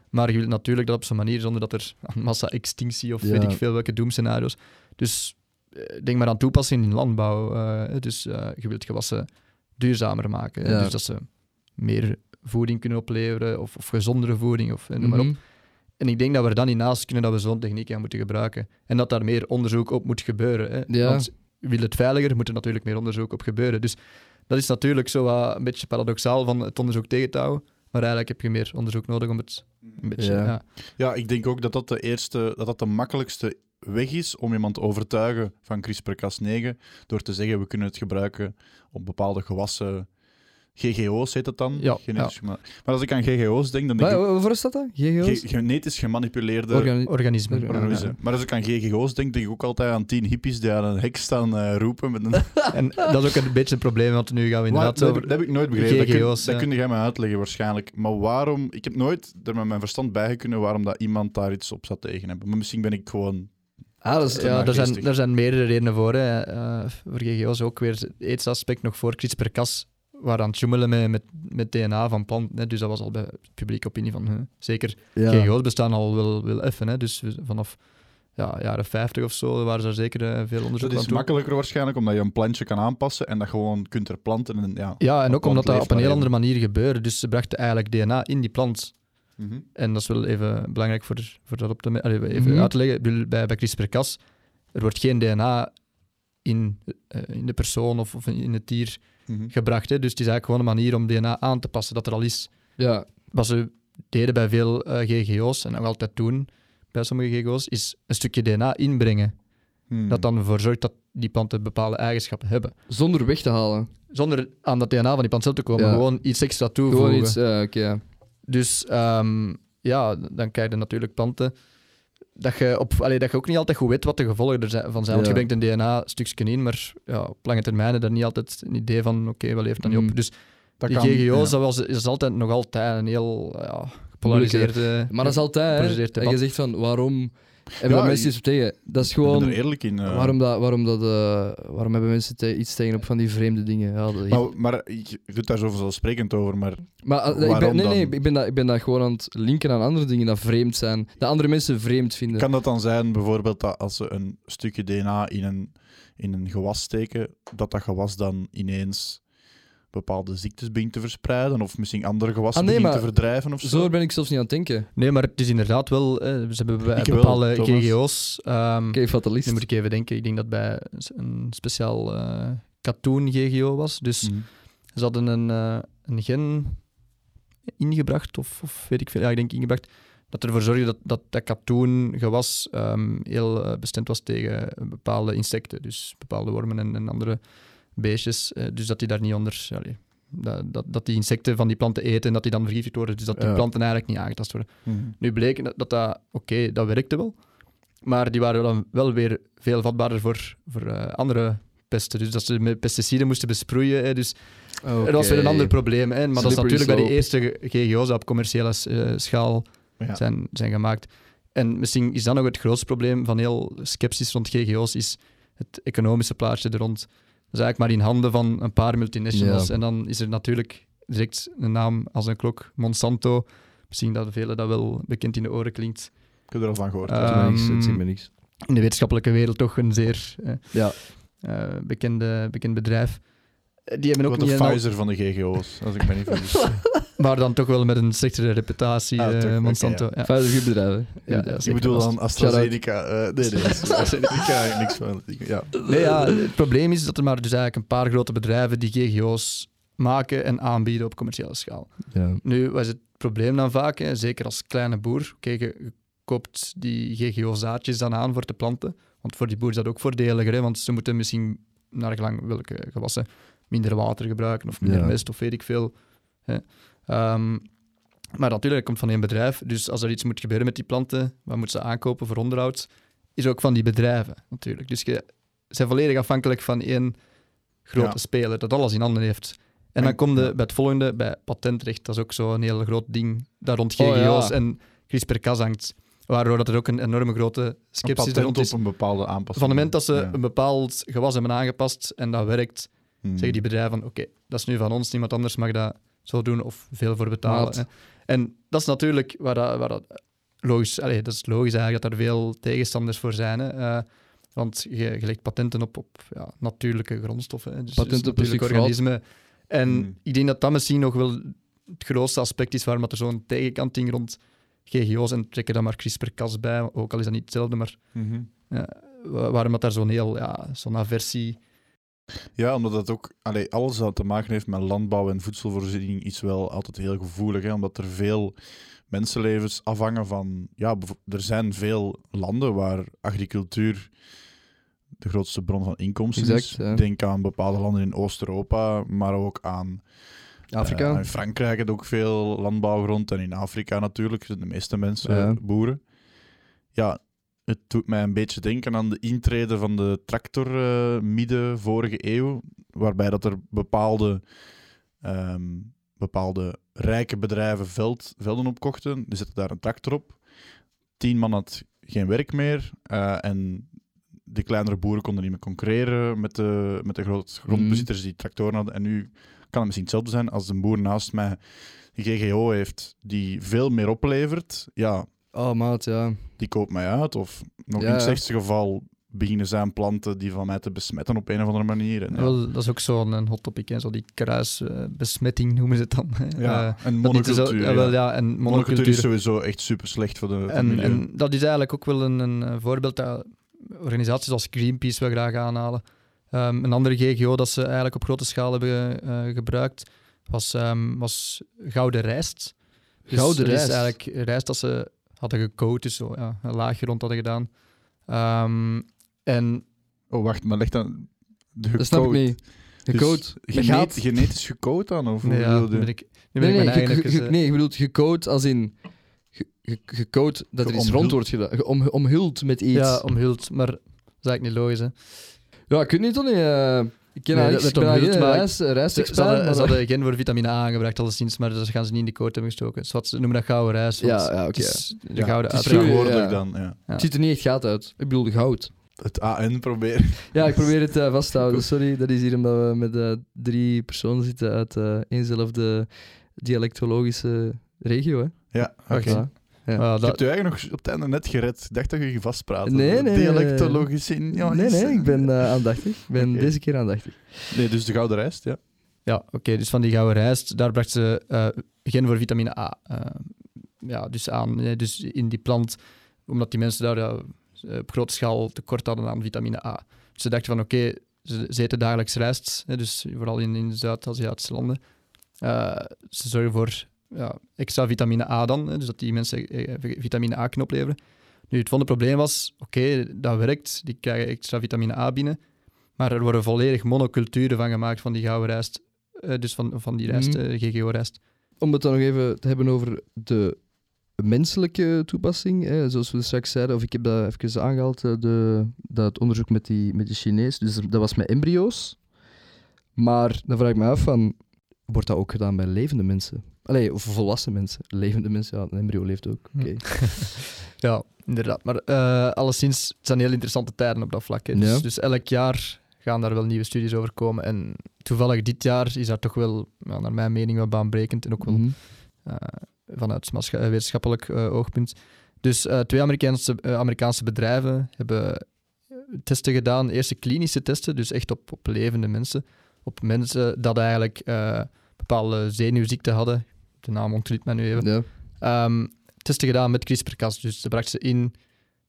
Maar je wilt natuurlijk dat op zo'n manier zonder dat er massa-extinctie of Ja. weet ik veel welke doemscenario's. Dus eh, denk maar aan toepassing in landbouw. dus je wilt gewassen duurzamer maken. Ja. Dus dat ze meer voeding kunnen opleveren of, of gezondere voeding of noem maar op. Mhm. En ik denk dat we er dan niet naast kunnen dat we zo'n techniek aan moeten gebruiken. En dat daar meer onderzoek op moet gebeuren. Hè? Ja. Want wil het veiliger, moet er natuurlijk meer onderzoek op gebeuren. Dus dat is natuurlijk zo wat een beetje paradoxaal van het onderzoek tegen te houden. Maar eigenlijk heb je meer onderzoek nodig om het een beetje... Ja. Ja. Ja, ik denk ook dat dat de eerste, dat dat de makkelijkste weg is om iemand te overtuigen van CRISPR-Cas9 door te zeggen we kunnen het gebruiken om bepaalde gewassen GGO's heet het dan. Ja, Genetisch Maar als ik aan GGO's denk, dan denk Wa- ik... Waarvoor staat dat? GGO's? ge- genetisch gemanipuleerde Organi- Organismen. Ja. Maar als ik aan GGO's denk, denk ik ook altijd aan tien hippies die aan een hek staan eh, roepen. Met een... En dat is ook een beetje een probleem, want nu gaan we Maar inderdaad dat, over... heb, dat heb ik nooit begrepen. Dat, kun, GGO's, dat kun jij mij uitleggen waarschijnlijk. Maar waarom... Ik heb nooit er met mijn verstand bij kunnen waarom dat iemand daar iets op zou tegen hebben. Maar misschien ben ik gewoon... Ah, dat is... Ja, maar daar zijn, daar zijn meerdere redenen voor. Hè. Eh, voor GGO's ook weer het aidsaspect nog voor CRISPR-Cas waren aan het joemelen met, met, met DNA van planten. Hè. Dus dat was al bij publieke opinie van... huh. Zeker, ja. GGO's bestaan al wel, wel even. Hè. Dus vanaf ja, jaren 50 of zo waren ze zeker eh, veel onderzoek Dat aan is makkelijker waarschijnlijk, omdat je een plantje kan aanpassen en dat gewoon kunt herplanten. En, ja. Ja, en ook omdat dat op een heel andere manier gebeurde. Dus ze brachten eigenlijk DNA in die plant. Mhm. En dat is wel even belangrijk voor, voor dat op te, allee, even Mhm. uit te leggen. Bij, bij CRISPR-Cas, er wordt geen DNA in, eh, in de persoon of, of in het dier Mhm. gebracht. Hè. Dus het is eigenlijk gewoon een manier om DNA aan te passen, dat er al is. Ja. Wat ze deden bij veel eh, GGO's, en nog altijd doen bij sommige GGO's, is een stukje DNA inbrengen. Hmm. Dat dan ervoor zorgt dat die planten bepaalde eigenschappen hebben. Zonder weg te halen. Zonder aan dat DNA van die plant zelf te komen, Ja. gewoon iets extra toevoegen. Gewoon iets... Ja. Dus ehm, ja, dan krijg je natuurlijk planten dat je, op, allee, dat je ook niet altijd goed weet wat de gevolgen ervan zijn. Want je brengt een DNA-stukje in, maar ja, op lange termijn heb je daar niet altijd een idee van, oké, wat leeft dan niet Mm. op. Dus Dat die kan, GGO's, ja. dat was, is altijd nog altijd een heel ja, gepolariseerde... Maar dat is altijd, hè. En je zegt van, waarom... En Ja, mensen iets op tegen. Dat is Ik ben gewoon... er eerlijk in. eh. Waarom, dat, waarom, dat, eh, waarom hebben mensen te- iets tegen op van die vreemde dingen? Ja, dat- Maar, maar je doet daar zo vanzelfsprekend over, maar maar eh, ik ben, nee, nee, ik ben, dat, ik ben dat gewoon aan het linken aan andere dingen dat vreemd zijn. Dat andere mensen vreemd vinden. kan dat dan zijn bijvoorbeeld dat als ze een stukje DNA in een, in een gewas steken, dat dat gewas dan ineens bepaalde ziektes begint te verspreiden of misschien andere gewassen Ah, nee, begint te verdrijven of zo? Zo ben ik zelfs niet aan het denken. Nee, maar het is inderdaad wel... eh, ze hebben bij Ik bepaalde. GGO's... ehm, fatalist. nu moet ik even denken. Ik denk dat bij een speciaal eh katoen GGO was. Dus Mhm. Ze hadden een, eh, een gen ingebracht, of, of weet ik veel, ja, ik denk ingebracht, dat ervoor zorgde dat dat, dat katoengewas ehm, heel eh, bestand was tegen bepaalde insecten, dus bepaalde wormen en, en andere beestjes. eh, dus dat die daar niet onder... allee, dat, dat, dat die insecten van die planten eten en dat die dan vergiftigd worden, dus dat die Ja. planten eigenlijk niet aangetast worden. Mhm. Nu bleek dat dat, dat oké, dat werkte wel. Maar die waren dan wel weer veel vatbaarder voor, voor eh, andere pesten. Dus dat ze met pesticiden moesten besproeien. Hè. Dus dat was weer een ander probleem. Hè. Maar dat is natuurlijk bij de eerste GGO's op commerciële eh, schaal Ja. zijn, zijn gemaakt. En misschien is dat nog het grootste probleem van heel sceptisch rond GGO's, is het economische plaatje er rond. Dat is eigenlijk maar in handen van een paar multinationals. Ja. En dan is er natuurlijk direct een naam als een klok, Monsanto. Misschien dat velen dat wel bekend in de oren klinkt. Ik heb er al van gehoord. Eh, Het zegt me niks, het zegt me niks. In de wetenschappelijke wereld toch een zeer eh, Ja. eh, bekende, bekend bedrijf. Die hebben ook Wat de niet een al- Pfizer van de GGO's, als ik me niet vergis. maar dan toch wel met een slechtere reputatie, Ah, toch, oké, Monsanto. ja. ja. Vijfde goed bedrijf. Ja, ja, ik bedoel dan. AstraZeneca. eh nee, nee, AstraZeneca, ik niks van. Ja. Nee, ja, het probleem is dat er maar dus eigenlijk een paar grote bedrijven die GGO's maken en aanbieden op commerciële schaal. Ja. Nu, wat is het probleem dan vaak? Hè? Zeker als kleine boer. Oké, je, je koopt die GGO-zaadjes dan aan voor te planten. Want voor die boer is dat ook voordeliger, hè? want ze moeten misschien naar gelang welke gewassen minder water gebruiken of minder Ja. mest of weet ik veel. Hè? Ehm, maar natuurlijk, dat komt van één bedrijf. Dus als er iets moet gebeuren met die planten, wat moeten ze aankopen voor onderhoud, is ook van die bedrijven natuurlijk. Dus je bent volledig afhankelijk van één grote Ja. speler dat alles in handen heeft. En dan En- kom je ja. bij het volgende, bij patentrecht. Dat is ook zo'n heel groot ding daar rond Oh, GGO's ja. en CRISPR-Cas hangt. Waardoor dat er ook een enorme grote sceptisch rond op is. een bepaalde aanpassing. Van het moment dat ze een bepaald gewas hebben aangepast en dat werkt, Hmm. zeggen die bedrijven van oké, dat is nu van ons, niemand anders mag dat zo doen of veel voor betalen. Hè. En dat is natuurlijk waar dat, waar dat logisch, allee, dat is logisch eigenlijk dat er veel tegenstanders voor zijn. Hè. Eh, want je, je legt patenten op, op ja, natuurlijke grondstoffen, hè. dus, Patenten dus op een natuurlijke organismen. En Hmm. ik denk dat dat misschien nog wel het grootste aspect is waarom dat er zo'n tegenkanting rond GGO's en trekken dan maar CRISPR-Cas bij, ook al is dat niet hetzelfde, maar Mhm. wa- waarom dat daar zo'n heel, ja, zo'n aversie Ja, omdat dat ook allee, alles wat te maken heeft met landbouw en voedselvoorziening is wel altijd heel gevoelig. Hè? Omdat er veel mensenlevens afhangen van. Ja, er zijn veel landen waar agricultuur de grootste bron van inkomsten Exact, is. ja. Denk aan bepaalde landen in Oost-Europa, maar ook aan Afrika. Eh, in Frankrijk heb je ook veel landbouwgrond en in Afrika natuurlijk, de meeste mensen Ja. boeren. Ja, het doet mij een beetje denken aan de intrede van de tractor eh, midden vorige eeuw, waarbij dat er bepaalde, ehm, bepaalde rijke bedrijven veld, velden opkochten. Die zetten daar een tractor op. Tien man had geen werk meer eh, en de kleinere boeren konden niet meer concurreren met de, met de grote grondbezitters die tractoren hadden. En nu kan het misschien hetzelfde zijn als een boer naast mij die GGO heeft, die veel meer oplevert. Ja, Oh, maat, ja. die koopt mij uit. Of nog Ja, in het slechtste geval beginnen zijn planten die van mij te besmetten op een of andere manier. En, ja, Wel, dat is ook zo'n een hot topic, hè, zo die kruisbesmetting noemen ze het dan. hè. ja, Eh, en zo- monocultuur. ja, wel, ja. en Monocultuur monocultuur. is sowieso echt super slecht voor de, En, milieu. en dat is eigenlijk ook wel een, een eh, voorbeeld dat organisaties als Greenpeace wel graag aanhalen. Ehm, een andere GGO dat ze eigenlijk op grote schaal hebben eh, gebruikt was, ehm, was gouden rijst. Dus Gouden dat rijst? is eigenlijk rijst dat ze hadden gekoud, dus zo, ja, een laagje rond hadden gedaan. Ehm, en Oh, wacht, maar leg dan... De Dat snap ik niet. Dus Gecoat. Met genet- gaat. genetisch gecoat dan? Of nee, ja, ben ik, nu ben Nee, ik nee, ge, ge, je bedoelt gecoat als in... ge- ge- Gecoat, dat er iets rond wordt gedaan. Ge- Om, omhuld met iets. ja, omhuld, maar dat is eigenlijk niet logisch. Hè. Ja, ik weet niet, Tony. eh ik ken Nee, dat ben geen reis, Ze, ze, hadden, ze geen voor vitamine A aangebracht, alleszins, maar dat gaan ze niet in die code hebben gestoken. Dus wat, ze noemen dat gouden rijst. Ja, ja, oké. het is de Ja, gouden het is dan, ja. Ja. Het ziet er niet echt goud uit. Ik bedoel goud. Het AN proberen. Ja, ik probeer het eh, vast te houden. Sorry, dat is hier omdat we met eh, drie personen zitten uit eh eenzelfde dialectologische regio. Hè? Ja, oké. Ja. Ah, Je dat, hebt je eigenlijk nog op het einde net gered. Ik dacht dat je je vastpraatte. Nee, nee, nee, Dialectologisch in. Ja, nee, nee, ik ben eh, aandachtig. Ik ben deze keer aandachtig. Nee, dus de gouden rijst, ja. ja, oké, dus van die gouden rijst, daar bracht ze eh, geen voor vitamine A eh, ja, dus aan. dus in die plant, omdat die mensen daar ja, op grote schaal tekort hadden aan vitamine A. Dus ze dachten van oké, ze, ze eten dagelijks rijst, hè, dus vooral in, in Zuid-Aziatische landen. Eh, ze zorgen voor ja, extra vitamine A dan, hè, dus dat die mensen eh, vitamine A kunnen opleveren. Nu, het volgende probleem was, oké, dat werkt, die krijgen extra vitamine A binnen, maar er worden volledig monoculturen van gemaakt van die gouden rijst, eh, dus van, van die rijst, Mhm. eh, GGO-rijst. Om het dan nog even te hebben over de menselijke toepassing, hè, zoals we straks zeiden, of ik heb dat even aangehaald, eh, de, dat onderzoek met die, met die Chinees, dus dat was met embryo's. Maar dan vraag ik me af van, wordt dat ook gedaan bij levende mensen? Allee, of volwassen mensen. Levende mensen, ja, een embryo leeft ook. Oké. Ja, inderdaad. Maar eh alleszins, het zijn heel interessante tijden op dat vlak. Hè. Dus, Ja. dus elk jaar gaan daar wel nieuwe studies over komen. En toevallig dit jaar is dat toch wel, ja, naar mijn mening, wel baanbrekend. En ook wel Mhm. eh, vanuit eh, wetenschappelijk eh, oogpunt. Dus twee Amerikaanse, Amerikaanse bedrijven hebben testen gedaan. Eerste klinische testen, dus echt op, op levende mensen. Op mensen dat eigenlijk bepaalde zenuwziekten hadden. De naam ontglipt mij nu even. Ja. Ehm, testen gedaan met CRISPR-Cas. Dus ze bracht ze in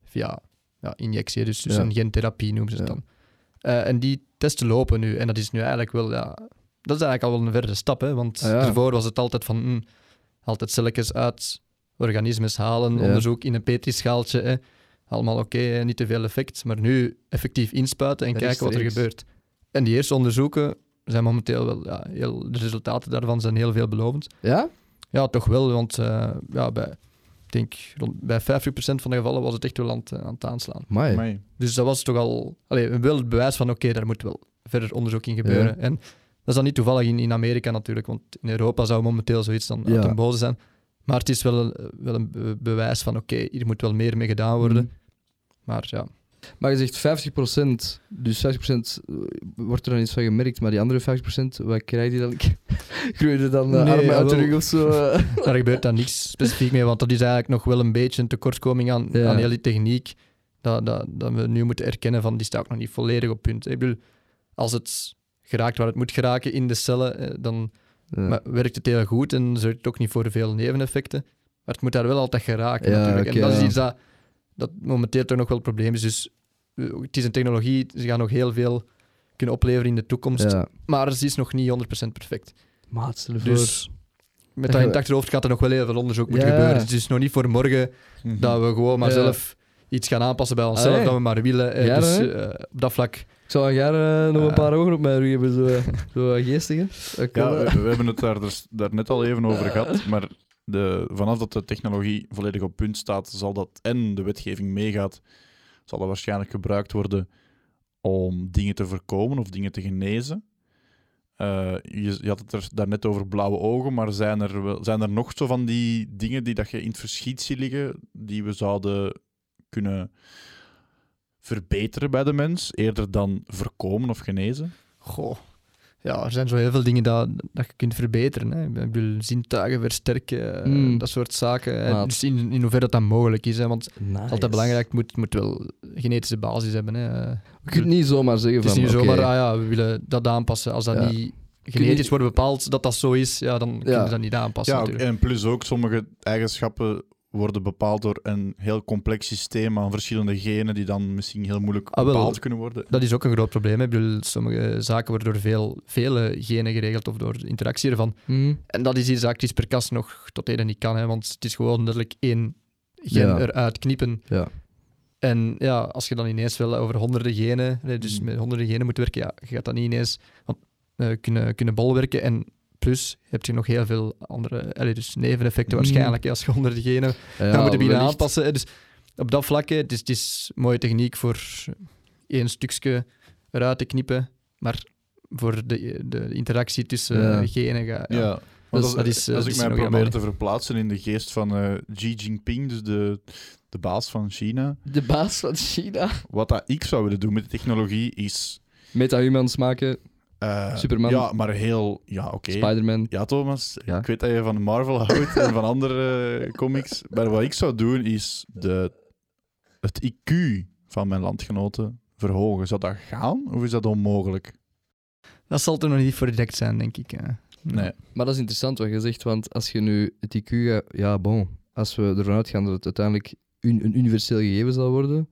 via ja, injectie, dus, dus Ja. een gentherapie noemen ze het dan. Eh, en die testen lopen nu. En dat is nu eigenlijk wel, ja, dat is eigenlijk al wel een verdere stap. Hè? Want Ah, ja. daarvoor was het altijd van, hm, altijd celletjes uit organismes halen, onderzoek in een petrischaaltje. Hè? Allemaal oké, niet te veel effect. Maar nu effectief inspuiten en kijken wat er gebeurt. En die eerste onderzoeken zijn momenteel wel, ja, heel, de resultaten daarvan zijn heel veelbelovend. ja? Ja, toch wel, want eh, ja, bij, ik denk, rond, bij 50% van de gevallen was het echt wel aan het, aan het aanslaan. Amai. Amai. Dus dat was toch al allee, wel het bewijs van, oké, daar moet wel verder onderzoek in gebeuren. Ja. En dat is dan niet toevallig in, in Amerika natuurlijk, want in Europa zou momenteel zoiets dan Ja. uit den boze zijn. Maar het is wel, een- wel een be- bewijs van, oké, hier moet wel meer mee gedaan worden. Mhm. Maar ja, Maar je zegt 50%, dus 50% wordt er dan iets van gemerkt, maar die andere 50%, wat krijg je dan? Groeien er dan uh, Nee, armen uit de rug of zo? eh? daar gebeurt dan niks specifiek mee, want dat is eigenlijk nog wel een beetje een tekortkoming aan, Ja. aan heel die techniek. Dat, dat, dat we nu moeten erkennen van die staat ook nog niet volledig op punt. Ik bedoel, als het geraakt waar het moet geraken in de cellen, eh, dan Ja. werkt het heel goed en zorgt het ook niet voor veel neveneffecten. Maar het moet daar wel altijd geraken Ja, natuurlijk. en dat is iets dat, dat momenteel toch nog wel een probleem is. Dus eh, het is een technologie, ze gaan nog heel veel kunnen opleveren in de toekomst. ja. Maar ze is nog niet 100% perfect. Maat, stel je voor. Dus met dat in het achterhoofd gaat er nog wel heel veel onderzoek moeten Ja. gebeuren. Het is nog niet voor morgen Mhm. dat we gewoon maar Ja. zelf iets gaan aanpassen bij onszelf, Allee. dat we maar willen. Eh, Ja, dus eh, op dat vlak Ik zou graag eh, nog een paar ogen op mijn rug hebben, zo, zo geestige. Ik Ja, we hebben het daar, dus, daar net al even over gehad, maar de, vanaf dat de technologie volledig op punt staat, zal dat en de wetgeving meegaat, zal dat waarschijnlijk gebruikt worden om dingen te voorkomen of dingen te genezen. Eh, je, je had het er daarnet over blauwe ogen, maar zijn er, zijn er nog zo van die dingen die dat je in het verschiet ziet liggen, die we zouden kunnen verbeteren bij de mens, eerder dan voorkomen of genezen? Goh. Ja, er zijn zo heel veel dingen dat, dat je kunt verbeteren. Hè. Ik bedoel, zintuigen versterken, eh, Mm. dat soort zaken. Eh, Maar- Dus in, in hoeverre dat, dat mogelijk is. Hè. Want het is nice. altijd belangrijk, het moet, moet wel genetische basis hebben. Hè. Eh, Je kunt niet zomaar zeggen Het is van... niet oké, zomaar, ah ja, we willen dat aanpassen. Als dat Ja. niet genetisch niet- wordt bepaald dat dat zo is, ja, dan kun je Ja. dat niet aanpassen. Ja, natuurlijk. en plus ook sommige eigenschappen worden bepaald door een heel complex systeem aan verschillende genen die dan misschien heel moeilijk Ah, wel. bepaald kunnen worden. Dat is ook een groot probleem. hè. Ik bedoel, sommige zaken worden door veel, vele genen geregeld of door de interactie ervan. Mhm. En dat is iets dat CRISPR-Cas nog tot heden niet kan, hè, want het is gewoon letterlijk één gen Ja. eruit knippen. Ja. En ja, als je dan ineens wel over honderden genen, dus Mm. met honderden genen moet werken, ja, je gaat dat niet ineens want, eh, kunnen, kunnen bolwerken. En plus heb je nog heel veel andere allee, dus neveneffecten Mm. waarschijnlijk als je honderden genen Ja, gaan moeten binnen wellicht. aanpassen. Dus op dat vlak, het is, het is mooie techniek voor één stukje eruit te knippen, maar voor de, de interactie tussen Ja. eh, genen ga Ja. Dus als, dat is, eh, als dat ik mij probeer te verplaatsen in de geest van eh, Xi Jinping, dus de, de baas van China, De baas van China. wat dat ik zou willen doen met de technologie is... Metahumans maken, eh, Superman. Ja, maar heel... Ja, oké. Spider-Man. Ja, Thomas, Ja. ik weet dat je van Marvel houdt en van andere eh, comics. Maar wat ik zou doen is de, het IQ van mijn landgenoten verhogen. Zou dat gaan of is dat onmogelijk? Dat zal er nog niet voor direct zijn, denk ik. hè. Nee. Maar dat is interessant wat je zegt, want als je nu het IQ gaat... Ja, bon. Als we ervan uitgaan dat het uiteindelijk een universeel gegeven zal worden,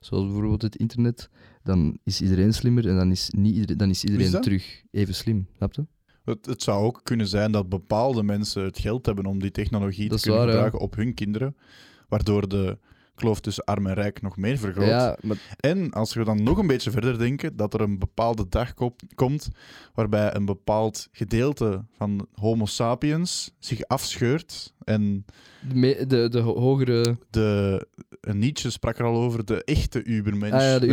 zoals bijvoorbeeld het internet, dan is iedereen slimmer en dan is, niet iedereen, dan is iedereen terug even slim. Snap je? Het, het zou ook kunnen zijn dat bepaalde mensen het geld hebben om die technologie Dat te kunnen waar, ja. gebruiken op hun kinderen, waardoor de kloof tussen arm en rijk nog meer vergroot. Ja, maar En als we dan nog een beetje verder denken, dat er een bepaalde dag kop- komt waarbij een bepaald gedeelte van Homo sapiens zich afscheurt en de, de, de ho- hogere... de, Nietzsche sprak er al over, de echte Ubermensch. Ah ja, de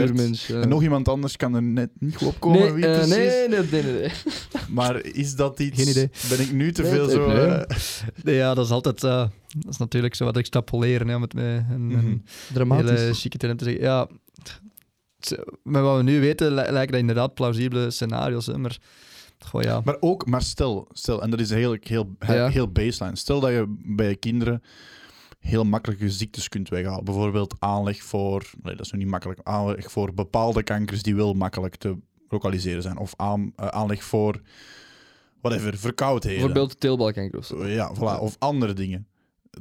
ja. En nog iemand anders kan er net niet goed op komen nee, wie eh, precies. nee, nee, nee, nee, nee. Maar is dat iets... Geen idee. Ben ik nu te Nee, veel nee, zo... nee. eh, Nee, ja, dat is altijd... eh, dat is natuurlijk zo wat extrapoleren, het met een, Mhm. een Dramatisch. hele chique term te zeggen. Ja, met wat we nu weten li- lijken dat inderdaad plausibele scenario's, hè, maar... Goh, ja. Maar ook, maar stel, stel, en dat is heel, heel, Ja. heel baseline. Stel dat je bij je kinderen heel makkelijke ziektes kunt weghalen. Bijvoorbeeld aanleg voor, nee, dat is nog niet makkelijk, aanleg voor bepaalde kankers die wel makkelijk te lokaliseren zijn. Of aan, eh, aanleg voor, whatever, verkoudheden. Bijvoorbeeld teelbalkanker of zo. Ja, voilà, of andere dingen.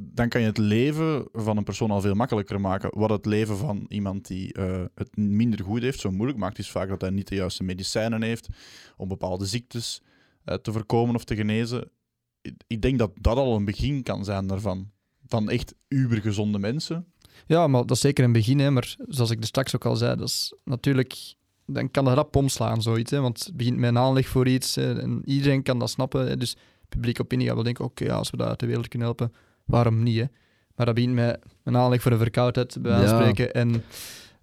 Dan kan je het leven van een persoon al veel makkelijker maken. Wat het leven van iemand die eh, het minder goed heeft zo moeilijk maakt, is vaak dat hij niet de juiste medicijnen heeft om bepaalde ziektes eh, te voorkomen of te genezen. Ik denk dat dat al een begin kan zijn daarvan. Van echt ubergezonde mensen. ja, maar dat is zeker een begin, hè, maar zoals ik er straks ook al zei, dat is natuurlijk... Dan kan dat rap omslaan, zoiets. Hè, want het begint met een aanleg voor iets hè, en iedereen kan dat snappen. Hè, dus publiek opinie gaat wel denken, oké, ja, als we dat uit de wereld kunnen helpen, waarom niet? Hè? Maar dat begint met een aanleg voor een verkoudheid, bij Ja. spreken. En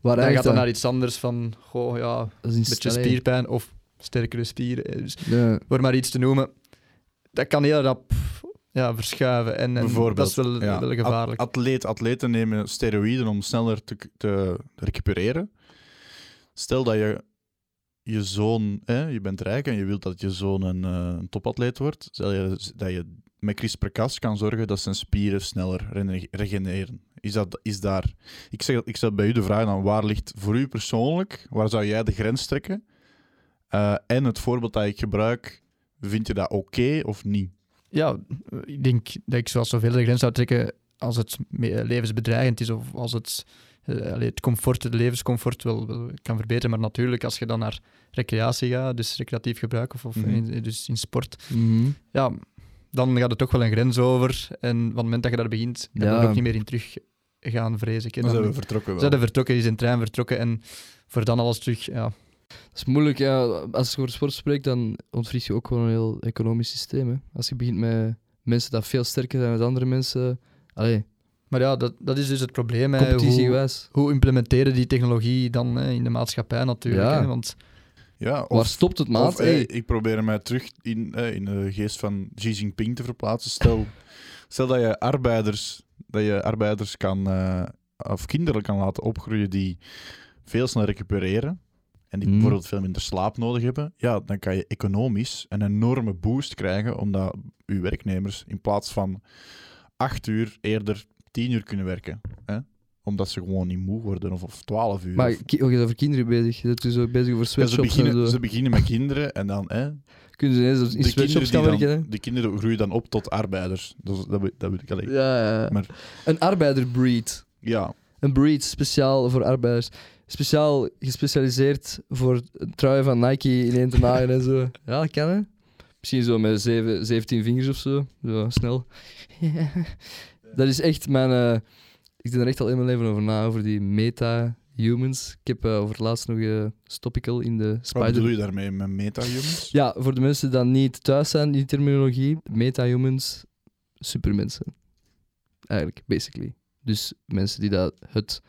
Waar dan gaat het dat? naar iets anders van, goh, ja, een beetje stelling. spierpijn of sterkere spieren. Dus voor maar iets te noemen, dat kan heel rap ja, verschuiven. En, en Bijvoorbeeld. dat is wel, Ja. wel gevaarlijk. At- atleet, atleten nemen steroïden om sneller te, te recupereren. Stel dat je je zoon, hè, je bent rijk en je wilt dat je zoon een, eh, een topatleet wordt. Stel je, dat je met CRISPR-Cas kan zorgen dat zijn spieren sneller regeneren. Is, dat, is daar... Ik, zeg, ik stel bij u de vraag dan, waar ligt voor u persoonlijk, waar zou jij de grens trekken? Eh, en het voorbeeld dat ik gebruik, vind je dat oké of niet? Ja, ik denk dat ik zoals zoveel de grens zou trekken als het levensbedreigend is of als het, allee, het comfort, het levenscomfort wel, wel kan verbeteren. Maar natuurlijk, als je dan naar recreatie gaat, dus recreatief gebruik of, of Mhm. in, dus in sport, Mhm. ja, dan gaat het toch wel een grens over. En van het moment dat je daar begint, kan je Ja. er ook niet meer in terug gaan, vrees ik. hè. Dan Dan zijn we vertrokken wel. zijn we vertrokken, is een trein vertrokken en voor dan alles terug, ja, Dat is moeilijk, ja. Als je over sport spreekt, dan ontvries je ook gewoon een heel economisch systeem. Hè. Als je begint met mensen dat veel sterker zijn dan andere mensen. Allee, Maar ja, dat, dat is dus het probleem. hè. Hoe, hoe implementeren die technologie dan hè, in de maatschappij natuurlijk? Ja. Hè? Want Ja, of, Waar stopt het, maat? of, eh, Hey. ik probeer mij terug in, eh, in de geest van Xi Jinping te verplaatsen. Stel, stel dat je arbeiders, dat je arbeiders kan, eh, of kinderen kan laten opgroeien die veel sneller recupereren en die Mm. bijvoorbeeld veel minder slaap nodig hebben, ja, dan kan je economisch een enorme boost krijgen, omdat uw werknemers in plaats van acht uur eerder tien uur kunnen werken. Hè? Omdat ze gewoon niet moe worden, of, of twaalf uur. Maar of- je bent over kinderen bezig. Je bent dus ook bezig over Ja, ze, sweatshops en beginnen, zo. ze beginnen met kinderen en dan... Hè, Kunnen ze ineens in de, sweatshops gaan werken? dan, de kinderen groeien dan op tot arbeiders. Dus dat, dat wil ik alleen. ja, ja. Maar- Een arbeiderbreed. Ja, Een breed speciaal voor arbeiders. Speciaal gespecialiseerd voor truien van Nike in één te naaien en zo. Ja, dat kan hè. Misschien zo met zeven, 17 vingers of zo. Zo snel. Dat is echt mijn. eh, ik denk er echt al in mijn leven over na, over die meta-humans. Ik heb eh, over het laatst nog een stopical in de wat Spider. bedoel je daarmee met meta-humans? Ja, voor de mensen die dan niet thuis zijn in die terminologie, meta-humans, supermensen. Eigenlijk, basically. Dus mensen die dat het...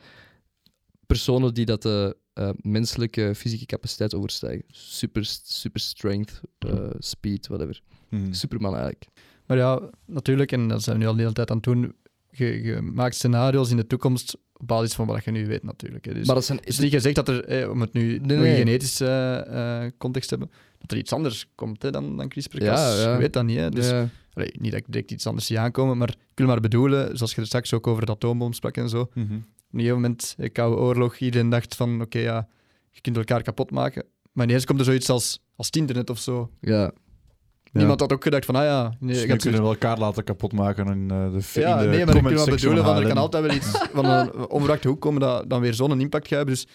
Personen die dat de eh, menselijke fysieke capaciteit overstijgen. Super, super strength, eh, speed, whatever. Mhm. Superman eigenlijk. Maar ja, natuurlijk, en dat zijn we nu al de hele tijd aan het doen, je, je maakt scenario's in de toekomst op basis van wat je nu weet natuurlijk. Hè. Dus Maar dat zijn... niet gezegd dat er, eh, om het nu Nee, nee. genetische eh, eh, context te hebben, dat er iets anders komt hè, dan, dan CRISPR-Cas. Ja, ja. Je weet dat niet. Hè. Dus, ja. allee, niet dat ik direct iets anders zie aankomen, maar ik wil maar bedoelen, zoals je er straks ook over de atoombom sprak en zo. Mhm. Een gegeven moment, de Koude Oorlog, iedereen dacht van, oké, ja, je kunt elkaar kapot maken. Maar ineens komt er zoiets als, als het internet of zo. ja. Niemand had ook gedacht van, ah ja... Nee, Dus je nu gaat kunnen we elkaar laten kapot maken in eh, de Ja, in de nee, maar ik maar section bedoelen, van, er kan altijd wel iets van een onverwachte hoek komen dat dan weer zo'n impact gaat hebben. Dus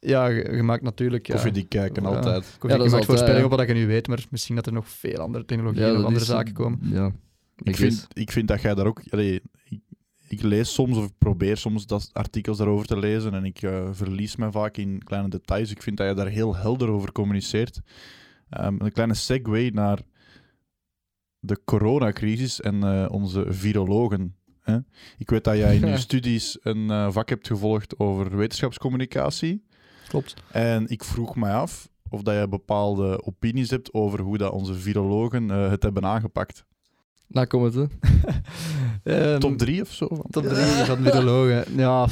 ja, je, maakt natuurlijk... Ja, Koffie die kijken, Ja. altijd. koffie- Ja, dat je is maakt ja. op wat je nu weet, maar misschien dat er nog veel andere technologieën ja of andere is- zaken komen. Ja. Ik Ik vind, ik vind dat jij daar ook... allee, ik, lees soms, of ik probeer soms dat artikels daarover te lezen en ik eh, verlies me vaak in kleine details. Ik vind dat je daar heel helder over communiceert. Ehm, een kleine segue naar de coronacrisis en eh, onze virologen. Hè? Ik weet dat jij in je studies een eh, vak hebt gevolgd over wetenschapscommunicatie. Klopt. En ik vroeg mij af of dat je bepaalde opinies hebt over hoe dat onze virologen het hebben aangepakt. Nou, kom het, hè. Ehm, Top drie of zo? Top drie van virologen. Ja,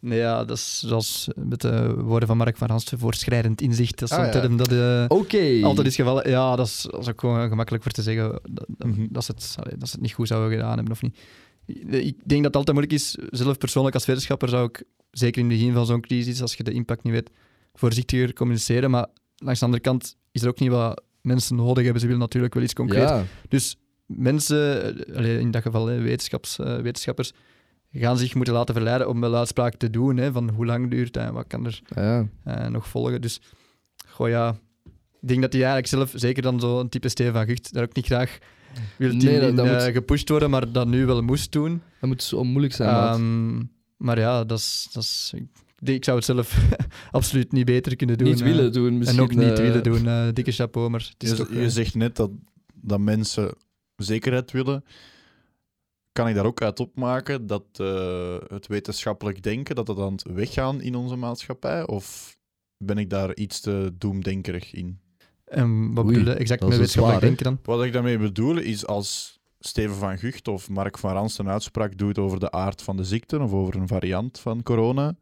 nee, ja, dat is zoals met de woorden van Mark van Ransten, voorschrijdend inzicht. Dat is Ah, zo'n ja. term dat eh, Oké. altijd is gevallen. Ja, dat is, dat is ook gewoon gemakkelijk voor te zeggen dat, dat, Mhm. dat, ze het, allee, dat ze het niet goed zouden gedaan hebben of niet. Ik denk dat het altijd moeilijk is. Zelf persoonlijk als wetenschapper zou ik, zeker in het begin van zo'n crisis, als je de impact niet weet, voorzichtiger communiceren. Maar langs de andere kant is er ook niet wat mensen nodig hebben. Ze willen natuurlijk wel iets concreet. Ja. Dus mensen, in dat geval wetenschaps, eh, wetenschappers, gaan zich moeten laten verleiden om wel uitspraken te doen. Hè, van hoe lang duurt dat en wat kan er Ja. eh, nog volgen. Dus goh, ja, ik denk dat hij eigenlijk zelf, zeker dan zo'n type Steven van Gucht, daar ook niet graag wil Nee, dat- dat in, moet- eh, gepusht worden, maar dat nu wel moest doen. Dat moet zo moeilijk zijn, maat. Ehm, maar ja, dat is, dat is, ik, zou het zelf absoluut niet beter kunnen doen. niet willen doen, misschien. en ook niet willen doen. dikke chapeau, maar het is Je, toch... je zegt net dat, dat mensen zekerheid willen. Kan ik daar ook uit opmaken dat eh, het wetenschappelijk denken, dat dat aan het weggaan in onze maatschappij? Of ben ik daar iets te doemdenkerig in? en wat Oei, bedoel je exact met wetenschappelijk denken dan? Wat ik daarmee bedoel is als Steven van Gucht of Mark van Rans een uitspraak doet over de aard van de ziekte of over een variant van corona,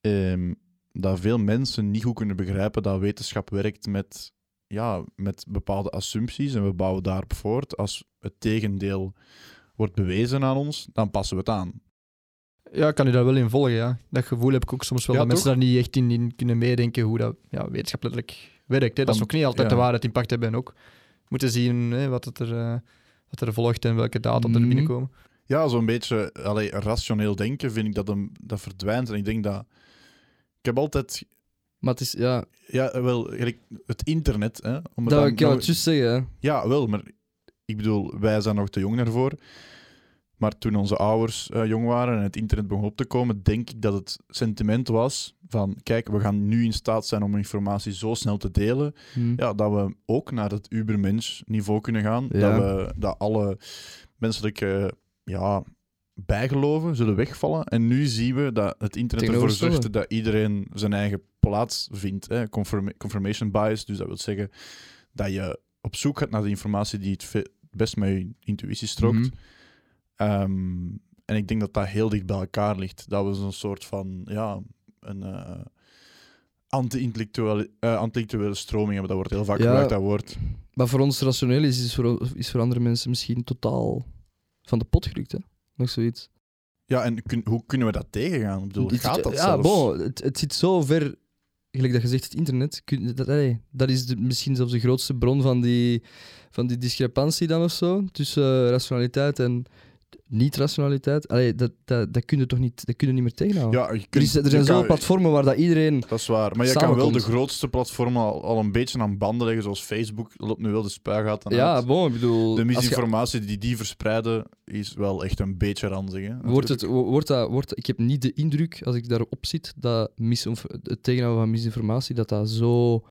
ehm, dat veel mensen niet goed kunnen begrijpen dat wetenschap werkt met, ja, met bepaalde assumpties en we bouwen daarop voort. Als het tegendeel wordt bewezen aan ons, dan passen we het aan. Ja, ik kan u daar wel in volgen, ja. Dat gevoel heb ik ook soms wel, Ja, dat mensen daar niet echt in, in kunnen meedenken hoe dat ja, wetenschappelijk werkt. Hè. Dat is ook niet altijd ja. de waarheid impact hebben en ook moeten zien hè, wat, het er, eh, wat er volgt en welke data er Mhm. binnenkomen. Ja, zo'n beetje allee, rationeel denken vind ik dat, hem, dat verdwijnt. En ik denk dat... Ik heb altijd... Maar het is, ja, Ja, wel, het internet, hè, om het dat ik juist zeggen. Ja, wel, maar ik bedoel, wij zijn nog te jong daarvoor. Maar toen onze ouders eh, jong waren en het internet begon op te komen, denk ik dat het sentiment was van, kijk, we gaan nu in staat zijn om informatie zo snel te delen, Hm. ja, dat we ook naar het ubermensch niveau kunnen gaan. Ja. Dat, we, dat alle menselijke ja, bijgeloven zullen wegvallen. En nu zien we dat het internet ervoor zorgt dat iedereen zijn eigen plaats vindt. Hè. Confirma- confirmation bias, dus dat wil zeggen dat je op zoek gaat naar de informatie die het best met je intuïtie strookt. Mhm. Ehm, en ik denk dat dat heel dicht bij elkaar ligt. Dat we zo'n soort van, ja, een eh, anti-intellectuele eh, anti-intellectuele stroming hebben. Dat wordt heel vaak Ja. gebruikt, dat woord. Wat voor ons rationeel is, is voor, is voor andere mensen misschien totaal van de pot gelukt. Hè? Nog zoiets. Ja, en kun- hoe kunnen we dat tegengaan? Ik bedoel, Het- gaat dat ja, zelfs? bon, het, het zit zo ver, gelijk dat je zegt, het internet. Kun, dat, allee, dat is de, misschien zelfs de grootste bron van die, van die discrepantie dan of zo, tussen eh, rationaliteit en niet-rationaliteit. Allee, dat, dat, dat kun je toch niet, dat kun je niet meer tegenhouden. Ja, je er, is, er je zijn zoveel platformen waar dat iedereen... Dat is waar. Maar je kan wel de grootste platformen al, al een beetje aan banden leggen, zoals Facebook. Loopt nu wel de spuigaat aan Ja, bon, ik bedoel... De je- misinformatie die die verspreiden, is wel echt een beetje ranzig. Hè, Wordt het, wordt dat, wordt, ik heb niet de indruk, als ik daarop zit, dat misinf- het tegenhouden van misinformatie, dat dat zo,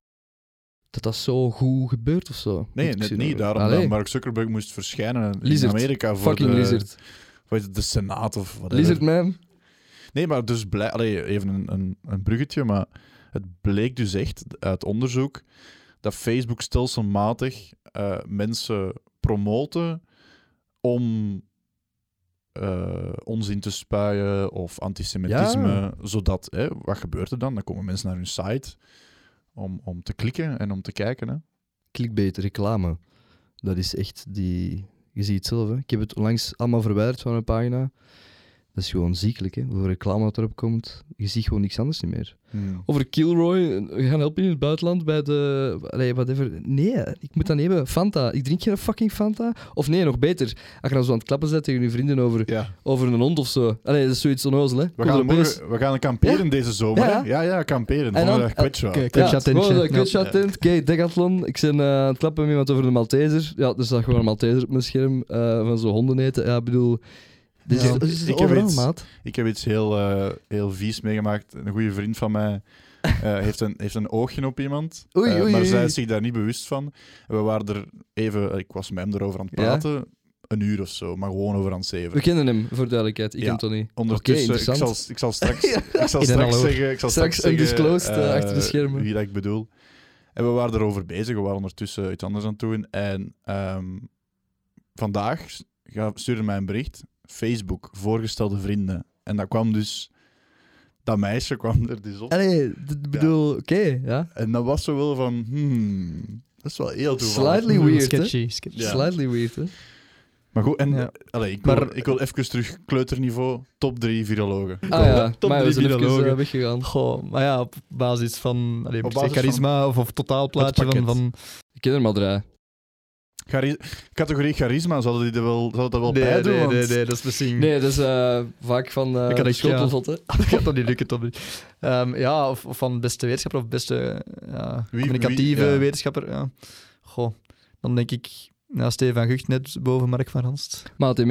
dat dat zo goed gebeurt of zo. Nee, net niet. Daarom Allee, dat Mark Zuckerberg moest verschijnen Lizard. in Amerika voor fucking de, lizard. het, de Senaat of wat Lizard man. Nee, maar dus blij, allee, even een, een, een bruggetje, maar het bleek dus echt uit onderzoek dat Facebook stelselmatig eh, mensen promoten om eh, onzin te spuien of antisemitisme, Ja. zodat, hè, wat gebeurt er dan? Dan komen mensen naar hun site om, om te klikken en om te kijken. Hè. Clickbait, reclame. Dat is echt die... Je ziet het zelf, hè. Ik heb het onlangs allemaal verwijderd van mijn pagina. Dat is gewoon ziekelijk, hè. Hoeveel reclame dat erop komt. Je ziet gewoon niks anders niet meer. Over Kilroy, we gaan helpen in het buitenland bij de... Allee, whatever. Nee, ik moet niet hebben. Fanta. Ik drink geen fucking Fanta. Of nee, nog beter. Als je dan zo aan het klappen bent tegen je vrienden over, Ja, over een hond of zo. Allee, dat is zoiets onnozel, hè. we gaan, morgen, we gaan kamperen deze zomer. Ja, hè? ja. Ja, kamperen. En dan- dag kwetsbaar. Oké, Ja, Kwetschattentje. gewoon een Ja. kwetschatent. Kijk, decathlon. Ik ben eh, aan het klappen met iemand over de Malteser. Ja, er staat gewoon een Malteser op mijn scherm eh, van zo honden eten. Ja, ik bedoel... Dit is, Ja. is Ik heb iets- maat. Ik heb iets heel, eh, heel vies meegemaakt. Een goede vriend van mij eh, heeft, een, heeft een oogje op iemand. Oei, eh, oei, maar oei. zij is zich daar niet bewust van. We waren er even, ik was met hem erover aan het Ja? praten. Een uur of zo, maar gewoon over aan het zeven. We kennen hem, voor duidelijkheid. Ik Ja. ken Tony. Ondertussen, ik, zal, ik zal straks, ik zal straks zeggen, ik zal Straks straks undisclosed, achter de schermen. Wie dat ik bedoel. En we waren erover bezig, we waren ondertussen iets anders aan het doen. En ehm, vandaag stuurde mij een bericht, Facebook, voorgestelde vrienden. En dat kwam dus, dat meisje kwam er dus op. Allee, ik bedoel, oké, ja. En dat was zo wel van, hmm, dat is wel heel toevallig. Slightly weird, hè? Sketchy, sketchy. Ja. Slightly weird, hè? Maar goed, en Ja. allee, ik, wil, Maar- ik wil even terug kleuterniveau, top drie virologen. Ah ja, Top maar we drie zijn even virologen. eh, weggegaan. Goh, maar ja, op basis van allee, Op basis charisma of, of totaalplaatje van, van... Ik ken er maar drie. Chari- categorie charisma, zouden die er wel, zouden dat wel Nee, bij doen? nee, want- nee, nee, dat is misschien... Nee, dat is eh, vaak van eh Ik had schotelvot, hè? Dat gaat toch niet lukken, niet. Ehm, ja, of, of van beste wetenschapper of beste ja, Wie- communicatieve wie- ja. wetenschapper. Ja. Goh, dan denk ik ja, Stefan Gucht net boven Mark van Ranst. Maat in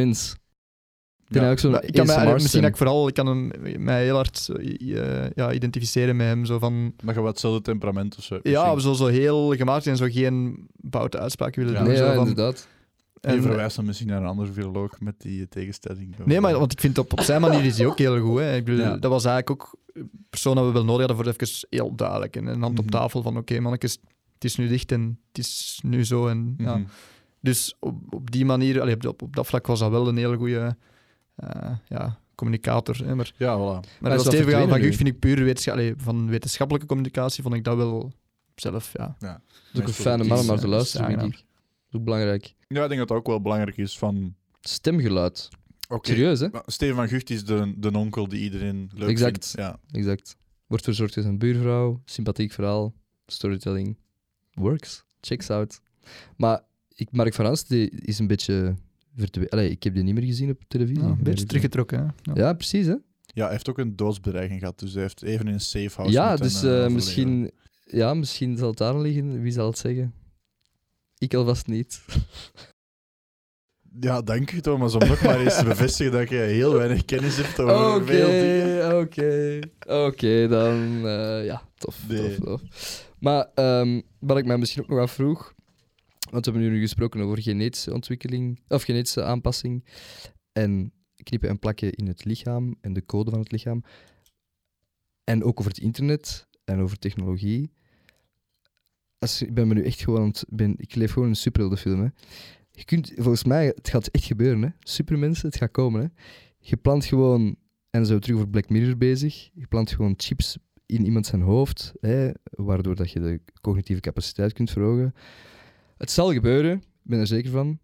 Ik Ja. ook zo'n Maar ik kan mij, misschien dat ik vooral ik kan hem, mij heel hard eh, ja, identificeren met hem. Zo van, Maar je wat hetzelfde temperament of zo. ja, zo, zo heel gemaakt en zo geen boute uitspraken willen Ja. doen. Nee, zo ja, van, inderdaad. Je en- verwijst dan misschien naar een andere viroloog met die tegenstelling. Nee, maar want ik vind op, op zijn manier is hij ook heel goed. Hè. Ik bedoel, Ja. Dat was eigenlijk ook een persoon dat we wel nodig hadden voor even heel duidelijk. En een hand op Mhm. tafel van oké mannetjes, het is nu dicht en het is nu zo. En, ja. Mhm. Dus op, op die manier, allee, op, op, op dat vlak was dat wel een hele goede ja, communicator. Hè. Maar, Ja, voilà. maar dat stevig aan van. Gucht vind ik puur wetenschap, allee, van wetenschappelijke communicatie vond ik dat wel zelf, ja. Dat is ook een fijne man om naar eh, te luisteren, is denk ik. Dat is ook belangrijk. Ja, ik denk dat dat ook wel belangrijk is van... Stemgeluid. Oké, Serieus, hè? maar Steven van Gucht is de, de onkel die iedereen leuk Exact. vindt. Ja. Exact. Wordt verzorgd door zijn buurvrouw. Sympathiek verhaal. Storytelling. Works. Checks out. Maar ik, Mark van Ranst die is een beetje. Allee, ik heb die niet meer gezien op televisie. Ja, een beetje teruggetrokken. Hè. Ja. Ja, precies, hè? ja, hij heeft ook een doodsbedreiging gehad, dus hij heeft even in een safe house Ja, dus eh, eh, misschien, ja, misschien zal het daar liggen. Wie zal het zeggen? Ik alvast niet. Ja, dank je Thomas, om nog maar eens te bevestigen dat je heel weinig kennis hebt over Oké, veel dingen. oké. Oké, dan eh, ja, tof, Nee. tof, tof. Maar ehm, wat ik mij misschien ook nog afvroeg, want we hebben nu gesproken over genetische ontwikkeling, of genetische aanpassing en knippen en plakken in het lichaam en de code van het lichaam. En ook over het internet en over technologie. Als, ik ben me nu echt gewoon, ben, ik leef gewoon in een superheldenfilm. Hè. Je kunt, volgens mij, het gaat echt gebeuren. Hè. Supermensen, het gaat komen. Hè. Je plant gewoon, en zijn we terug voor Black Mirror bezig, je plant gewoon chips in iemand zijn hoofd, hè, waardoor dat je de cognitieve capaciteit kunt verhogen. Het zal gebeuren, ik ben er zeker van.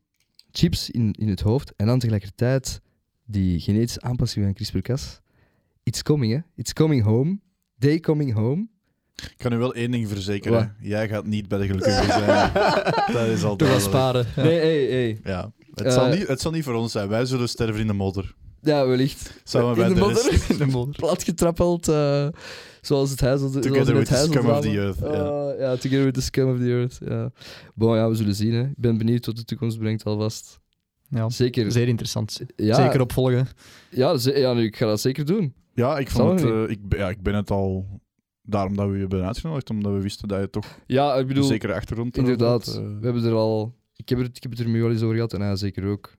Chips in, in het hoofd en dan tegelijkertijd die genetische aanpassing van CRISPR-Cas. It's coming, hè. It's coming home. Day coming home. Ik kan u wel één ding verzekeren. Wat? Jij gaat niet bij de gelukkigen zijn. dat is al Toch sparen. Ja. Nee, hey, hey. Ja. Het, Eh, zal niet, het zal niet voor ons zijn. Wij zullen sterven in de modder. Ja, wellicht. Samen in de de modder. In de modder. Platgetrappeld, eh, zoals het huis... zoals in Together het with the scum of the earth, ja. Ah, ja, together with the scum of the earth. Ja. Bon, ja, we zullen zien. Hè. Ik ben benieuwd wat de toekomst brengt alvast. Ja, Zeker. zeer interessant. Ja, Zeker opvolgen. Ja, ze- ja nu, ik ga dat zeker doen. Ja, ik, vond het, eh, ik, ben- ja, ik ben het al... Daarom dat we je hebben uitgenodigd, omdat we wisten dat je toch Ja, ik een bedoel, zekere achtergrond inderdaad. had, eh. We hebben er al... Ik heb, het, ik heb het er nu al eens over gehad en hij zeker ook.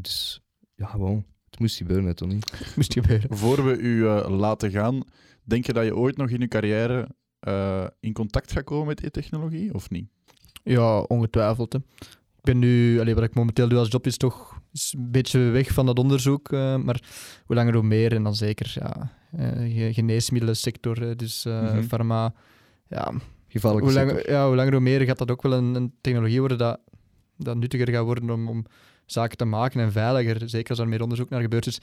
Dus, ja, gewoon. Het moest gebeuren, hè, Tony. Moest gebeuren. Voor we u eh, laten gaan, denk je dat je ooit nog in je carrière eh, in contact gaat komen met e-technologie, of niet? Ja, ongetwijfeld. Hè. Ik ben nu, allee, wat ik momenteel doe als job is toch is een beetje weg van dat onderzoek. eh, maar hoe langer hoe meer. En dan zeker ja, eh, ge- geneesmiddelensector, dus eh Mhm. pharma. Ja, hoe, langer, ja, hoe langer hoe meer gaat dat ook wel een, een technologie worden dat, dat nuttiger gaat worden om, om zaken te maken en veiliger. Zeker als er meer onderzoek naar gebeurt. Dus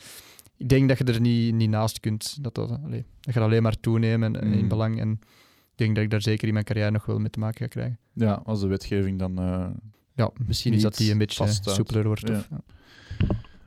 ik denk dat je er niet, niet naast kunt. Dat, dat, allee, dat gaat alleen maar toenemen en- in Mm. belang. En ik denk dat ik daar zeker in mijn carrière nog wel mee te maken ga krijgen. Ja, als de wetgeving dan... eh, Ja, Misschien is dat die een beetje soepeler wordt. Ja. Of, ja.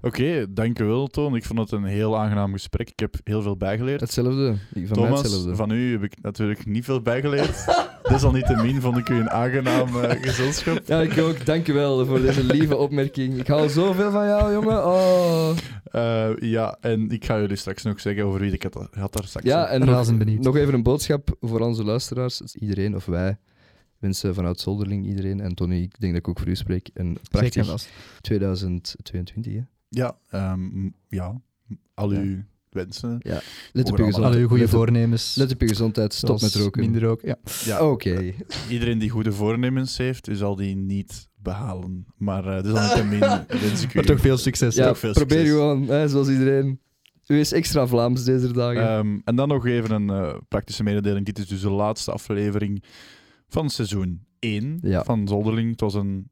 Oké, dankjewel Toon. Ik vond het een heel aangenaam gesprek. Ik heb heel veel bijgeleerd. Hetzelfde. Van mij Thomas, hetzelfde. van u heb ik natuurlijk niet veel bijgeleerd. Desalniettemin vond ik u een aangenaam eh, gezelschap. Ja, ik ook. Dankjewel voor deze lieve opmerking. Ik hou zoveel van jou, jongen. Oh. Eh, ja, en ik ga jullie straks nog zeggen over wie ik het had daar straks. Ja, en nog, Razend benieuwd. nog even een boodschap voor onze luisteraars. Iedereen, of wij, wensen vanuit Zolderling iedereen, en Tony, ik denk dat ik ook voor u spreek, een Zeker prachtig vast. 2022. Hè? Ja, ehm, ja. al Ja. Wensen. Let op je gezondheid. Alle goede Let voornemens. Let op je gezondheid. Stop met roken. Minder roken, ja. Ja, Oké. iedereen die goede voornemens heeft, zal die niet behalen. Maar eh desalniettemin wens ik u... Maar toch veel succes. Ja, Toch veel probeer succes. gewoon, hè, zoals iedereen. U is extra Vlaams deze dagen. Ehm, en dan nog even een eh, praktische mededeling. Dit is dus de laatste aflevering van seizoen 1 Ja. van Zolderling. Het was een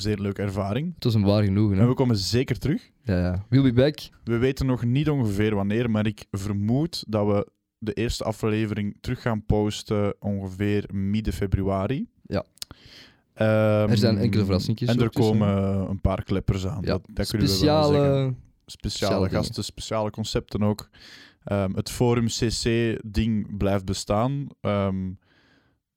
zeer leuke ervaring. het was een waar genoegen. En we komen zeker terug. Ja, ja. We'll be back. We weten nog niet ongeveer wanneer, maar ik vermoed dat we de eerste aflevering terug gaan posten ongeveer midden februari. Ja. Ehm, Er zijn enkele verrassingjes En er tussen. komen een paar kleppers aan. Ja. Dat, dat kunnen we wel zeggen. Speciale... Speciale speciale gasten, speciale concepten ook. Ehm, het Forum CC-ding blijft bestaan. Ehm,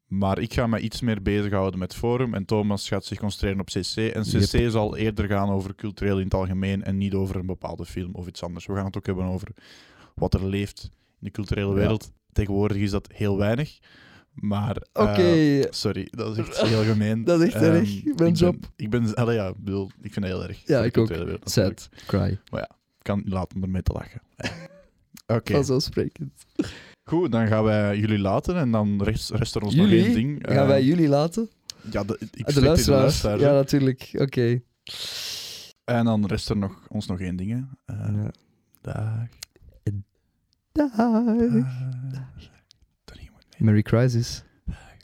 maar ik ga me iets meer bezighouden met Forum. En Thomas gaat zich concentreren op CC. En CC zal eerder gaan over cultureel in het algemeen. En niet over een bepaalde film of iets anders. We gaan het ook hebben over wat er leeft in de culturele Ja. wereld. Tegenwoordig is dat heel weinig. Maar. eh. Sorry, dat is echt heel gemeen. Dat is echt Ehm, erg. Mijn ik job. Ben, ik ben, allee, ja, ik bedoel, ik vind het heel erg. Ja, ik ook. wereld. Sad. Cry. Ik kan niet laten om ermee te lachen. Oké, Vanzelfsprekend. Goed, dan gaan wij jullie laten en dan rest, rest er ons nog één ding. Gaan Eh, wij jullie laten? Ja, de, ik Ah, de tegen luisteraars. luisteraars, Ja, natuurlijk. Oké. En dan rest er nog, ons nog één ding. hè. Eh, Ja. Dag. Dag. Merry Crisis.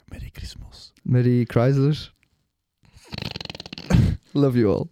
Merry Christmas. Merry Chrysler. Love you all.